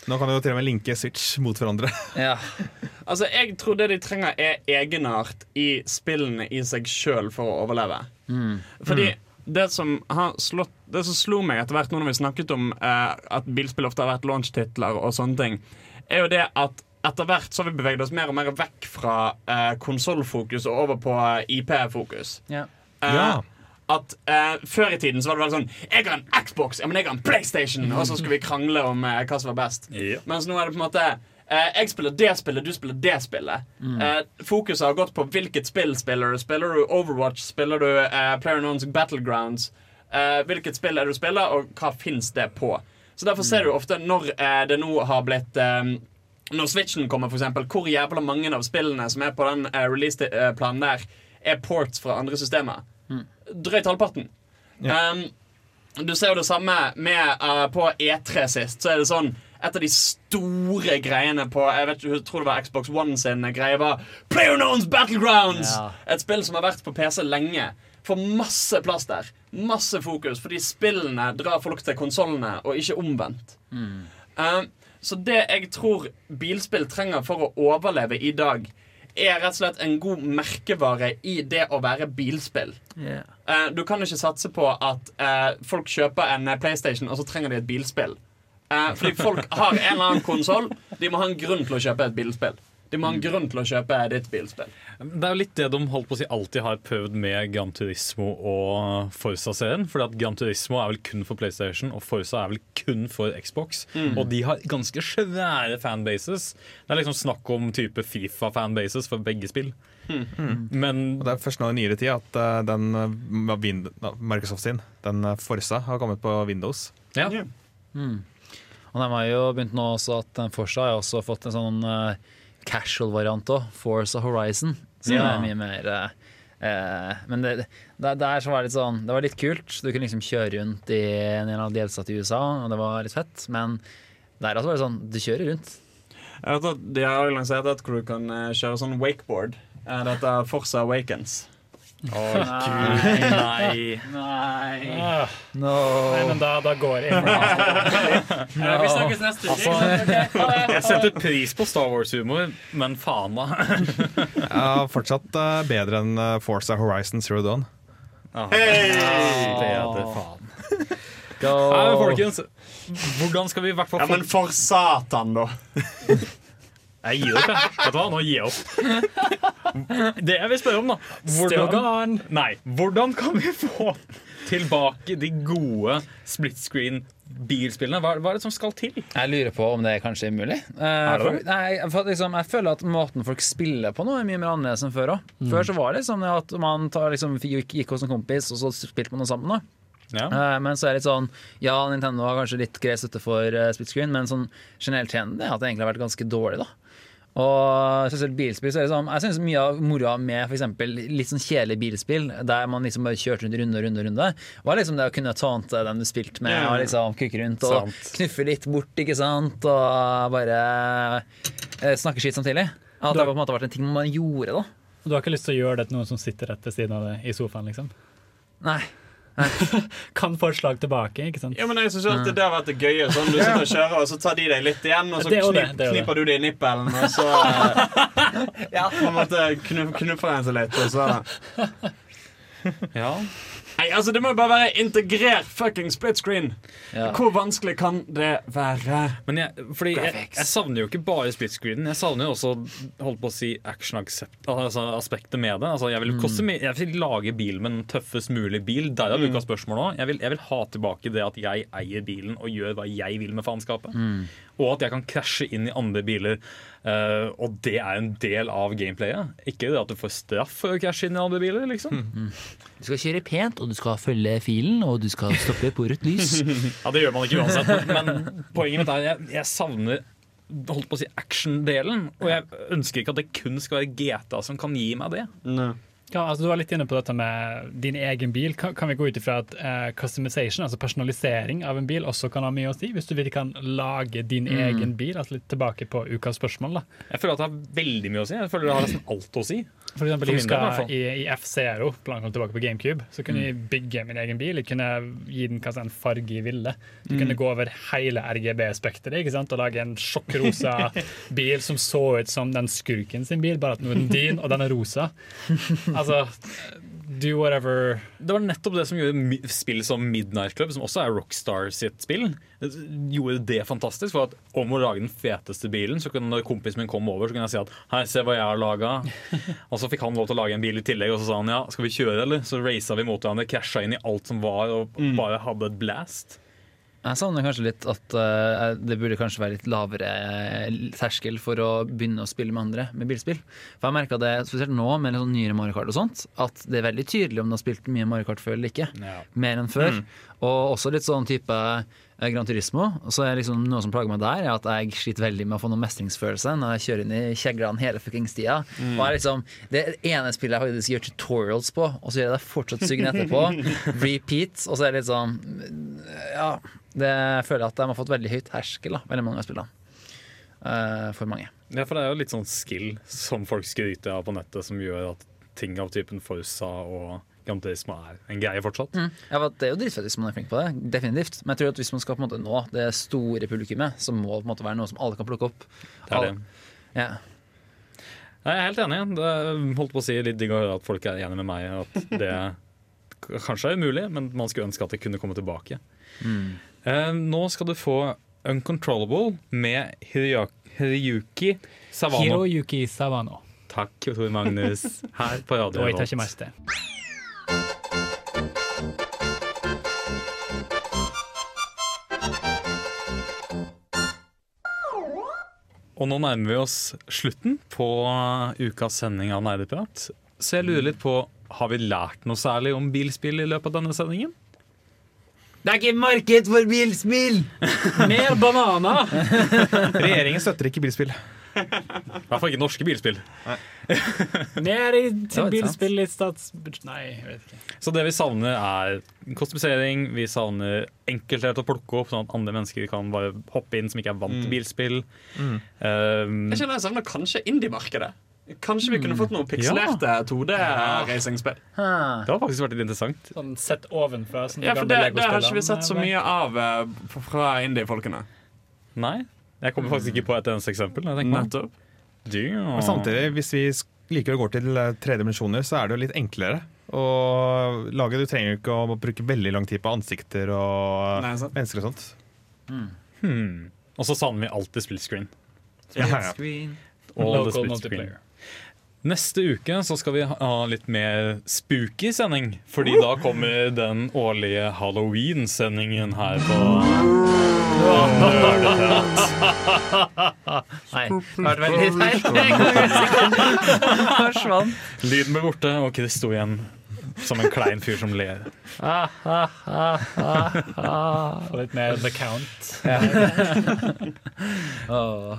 Nå kan du jo til og med linke Switch mot hverandre. Ja. Altså, Jeg tror det de trenger, er egenart i spillene i seg sjøl for å overleve. Mm. Fordi det som har slått Det som slo meg etter hvert nå når vi snakket om eh, at bilspill ofte har vært launch-titler og sånne ting, er jo det at etter hvert så har vi beveget oss mer og mer vekk fra eh, konsollfokus og over på eh, IP-fokus. Ja. Eh, Ja. At eh, Før i tiden så var det veldig sånn Jeg har en Xbox, ja, men jeg har en PlayStation! Og så skulle vi krangle om eh, hva som var best. Mens nå er det på en måte eh, Jeg spiller det spillet, du spiller det spillet. Mm. Eh, fokuset har gått på hvilket spill spiller du. Spiller du Overwatch? Spiller du uh, PlayerUnknown's Battlegrounds? Eh, hvilket spill er det du spiller, og hva fins det på? Så Derfor ser du ofte når eh, det nå har blitt eh, Når Switchen kommer, for eksempel, hvor jævla mange av spillene som er på den release-planen der, er ports fra andre systemer. Drøyt halvparten. Um, du ser jo det samme med uh, på E3 sist. Så er det sånn Et av de store greiene på Jeg vet, ikke, jeg tror det var Xbox One sin greie var PlayerUnknown's Battlegrounds! Ja. Et spill som har vært på PC lenge. Får masse plass der. Masse fokus, fordi spillene drar folk til konsollene, og ikke omvendt. Um, så det jeg tror bilspill trenger for å overleve i dag, er rett og slett en god merkevare i det å være bilspill. Yeah. Uh, du kan ikke satse på at uh, folk kjøper en eh, PlayStation, og så trenger de et bilspill. Uh, fordi folk har en eller annen konsoll. De må ha en grunn til å kjøpe et bilspill. De er mange en grunn til å kjøpe ditt bilspill. Det er jo litt det de holdt på å si alltid har prøvd med Gran Turismo og Forza-serien. Fordi at Gran Turismo er vel kun for PlayStation, og Forza er vel kun for Xbox. Mm. Og de har ganske svære fanbases. Det er liksom snakk om type Fifa-fanbases for begge spill. Men Og det er først nå i nyere tid at uh, den uh, Microsoft sin, den eh, Forza, har kommet på Windows. Ja. Mm. Og den har jo begynt nå også at den Forza har også fått en sånn eh, casual-variant òg. Forza Horizon. som Ja. er mye mer eh, eh, Men det, det, var det litt sånn Det var litt kult. Du kunne liksom kjøre rundt i en eller annen delstat i USA, og det var litt fett. Men der også var det sånn Du kjører rundt. Jeg vet at De har lansert at du kan eh, kjøre sånn wakeboard. Eh, dette er Forza Awakens. Å, gud, nei. Nei. Ah. No. Nei, men da, da går jeg inn. Eh, Vi snakkes neste uke. Altså, jeg setter pris på Star Wars-humor, men faen, da. Ja, fortsatt eh, bedre enn eh, Forza Horizon Zero Dawn. Bedre faen. Go. Nei, men folkens, hvordan skal vi i hvert fall Ja, men for satan, da! Jeg gir opp, jeg. Vet du hva, nå gir jeg opp. Det jeg vil spørre om, da hvordan, Nei, hvordan kan vi få tilbake de gode split screen-bilspillene? Hva, hva er det som skal til? Jeg lurer på om det kanskje er mulig. Eh, Er det for, nei, for liksom, jeg føler at måten folk spiller på nå, er mye mer annerledes enn før òg. Mm. Før så var det liksom at man tar, liksom, gikk, hos en kompis, og så spilte man noe sammen. da Ja. Eh, men så er det litt sånn Ja, Nintendo har kanskje litt grei støtte for uh, split screen, men sånn generelt trenden er at det egentlig har vært ganske dårlig. da Og spesielt bilspill så er det sånn Jeg synes mye av moroa med for eksempel litt sånn kjedelig bilspill, der man liksom bare kjørte rundt runde og runde, runde, var liksom det å kunne tante den du spilte med, og liksom kukke rundt og Sant. knuffe litt bort, ikke sant, og bare eh, snakke skitt samtidig. At det har på en måte vært en ting man gjorde, da. Du har ikke lyst til å gjøre det til noen som sitter rett ved siden av deg i sofaen, liksom? Nei. kan få et slag tilbake, ikke sant? Ja, men jeg synes alltid det har vært det gøye. Sånn, du sitter og kjører, og så tar de deg litt igjen, og så Det knip, det det. kniper du det i nippelen, og så eh, Ja, på en måte knuffer en seg litt, og så Ja. Nei, altså Det må jo bare være integrert fucking split screen. Hvor vanskelig kan det være? Men jeg, fordi jeg, jeg savner jo ikke bare split screenen. Jeg savner jo også holdt på å si action-aspektet altså med det. Altså, jeg, vil Mm. koste, jeg vil lage bil med den tøffest mulig bil. Derav Mm. ukas spørsmål også. Jeg vil, jeg vil ha tilbake det at jeg eier bilen og gjør hva jeg vil med faenskapet. Mm. Og at jeg kan krasje inn i andre biler. Eh, og det er en del av gameplayet. Ikke det at du får straff for å krasje inn i andre biler. liksom Du skal kjøre pent, og du skal følge filen, og du skal stoppe på rødt lys. Ja, Det gjør man ikke uansett. Men, poenget mitt er jeg, jeg savner holdt på å si action-delen. Og jeg ønsker ikke at det kun skal være GTA som kan gi meg det. Ja, altså Du var litt inne på dette med din egen bil. Kan, kan vi gå ut ifra at uh, customization, altså personalisering av en bil, også kan ha mye å si? Hvis du virkelig kan lage din Mm. egen bil? Altså litt tilbake på ukas spørsmål. da Jeg føler at det har veldig mye å si. Jeg føler det har nesten alt å si. For eksempel, For husker i, i F-Zero, kom tilbake på GameCube, så kunne Mm. jeg bygge min egen bil. Jeg kunne gi den hva en farge jeg ville. Du Mm. kunne gå over hele RGB-spekteret og lage en sjokkrosa bil som så ut som den skurken sin bil, bare at nå er den din, og den er rosa. Altså, do whatever Det var nettopp det som gjorde spill som Midnight Club, som også er Rockstar sitt spill, gjorde det fantastisk. For at om å lage den feteste bilen, så kunne kompisen min kom over, så kunne jeg si at hei, se hva jeg har laga. og så fikk han lov til å lage en bil i tillegg, og så sa han ja, skal vi kjøre, eller? Så raca vi mot hverandre, krasja inn i alt som var, og bare hadde et blast. Jeg savner kanskje litt at uh, det burde kanskje være litt lavere eh, terskel for å begynne å spille med andre med bilspill. For jeg merka det spesielt nå med litt sånn nyere Mario Kart og sånt, at det er veldig tydelig om du har spilt mye Mario Kart før eller ikke. Mer enn før. Mm. Og også litt sånn type Gran Turismo. Så er liksom Noe som plager meg der, er at jeg sliter veldig med å få noen mestringsfølelse når jeg kjører inn i kjeglene hele fuckings tida. Mm. Og er liksom, det ene spillet jeg faktisk gjør tutorials på, og så gjør jeg det fortsatt sugende etterpå. Repeat. Og så er det litt sånn Ja, det jeg føler at de har fått veldig høyt herskel, da, veldig mange av spillene. Uh, for mange. Ja, for det er jo litt sånn skill som folk skryter av på nettet, som gjør at ting av typen Forsa og Gran er en greie fortsatt. Mm. Ja, Det er jo dritfett hvis man er flink på det, definitivt. Men jeg tror at hvis man skal på en måte nå det store publikummet, så må det på en måte være noe som alle kan plukke opp. Det er det. Ja. Jeg er helt enig. Det holdt på å si litt digg å høre at folk er enig med meg. At det kanskje er umulig, men man skulle ønske at det kunne komme tilbake. Mm. Eh, nå skal du få Uncontrollable med Hiroyuki Savano. Hiroyuki Savano. Takk, Tor Magnus. Her på Radio Og jeg tar Revolt. Og nå nærmer vi oss slutten på ukas sending av Nerdeprat. Så jeg lurer litt på Har vi lært noe særlig om bilspill i løpet av denne sendingen? Det er ikke marked for bilspill! Mer bananer! Regjeringen støtter ikke bilspill. I hvert fall ikke norske bilspill. Mer i, til bilspill i statsbudsjett Nei, jeg vet ikke. Så det vi savner, er kostymisering. Vi savner enkelthet å plukke opp, sånn at andre mennesker kan bare hoppe inn som ikke er vant til Mm. bilspill. Mm. Um, Jeg kjenner jeg savner kanskje indie-markedet. Kanskje vi kunne fått noe pikselerte 2D-racingspill. Det har faktisk vært litt interessant. Sånn sett ovenfra. Sånn Ja, for det, det har ikke vi sett så mye av eh, fra indie-folkene. Nei. Jeg kommer faktisk ikke på et eneste eksempel. Jeg tenker. Men samtidig, hvis vi liker å gå til eh, tre dimensjoner, så er det jo litt enklere Og lage. Du trenger jo ikke å bruke veldig lang tid på ansikter og Nei, sant. mennesker og sånt. Hmm. Og så savner vi alltid split screen. Ja, ja. All Local the split screen. Neste uke så skal vi ha litt mer spooky sending. Fordi da kommer den årlige Halloween-sendingen her på Nei, det har vært veldig feil. Forsvant. Lyden ble borte, og Chris sto igjen som en klein fyr som ler. Ah, litt mer The Count. Åh.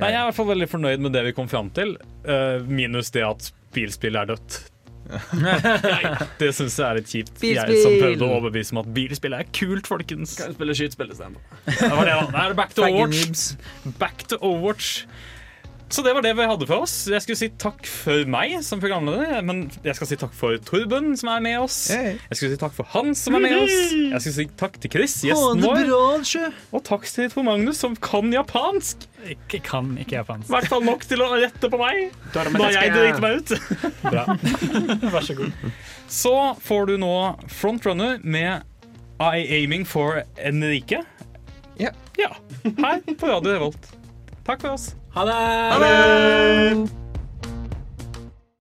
Nei, Jeg er i hvert fall veldig fornøyd med det vi kom fram til, uh, minus det at bilspill er dødt. Nei, det syns jeg er litt kjipt. Jeg som Bilspill! prøvde å overbevise om at bilspill er kult, folkens. Kan spille skytespill istedenfor? Det var det, da. Det er back to Overwatch. Back to Overwatch. Så det var det vi hadde for oss. Jeg skulle si takk for meg som programleder, men jeg skal si takk for Torben, som er med oss. Jeg skulle si takk for Hans, som er med oss. Jeg skulle si takk til Chris, gjesten vår. Og takk til Tor Magnus, som kan japansk. Ikke kan ikke japansk. I hvert fall nok til å rette på meg da jeg driter meg ut. Bra. Vær så god. Så får du nå Frontrunner med I Aiming for Enrique. Ja. Her på Radio Revolt. Takk for oss. Ha det! Ha det!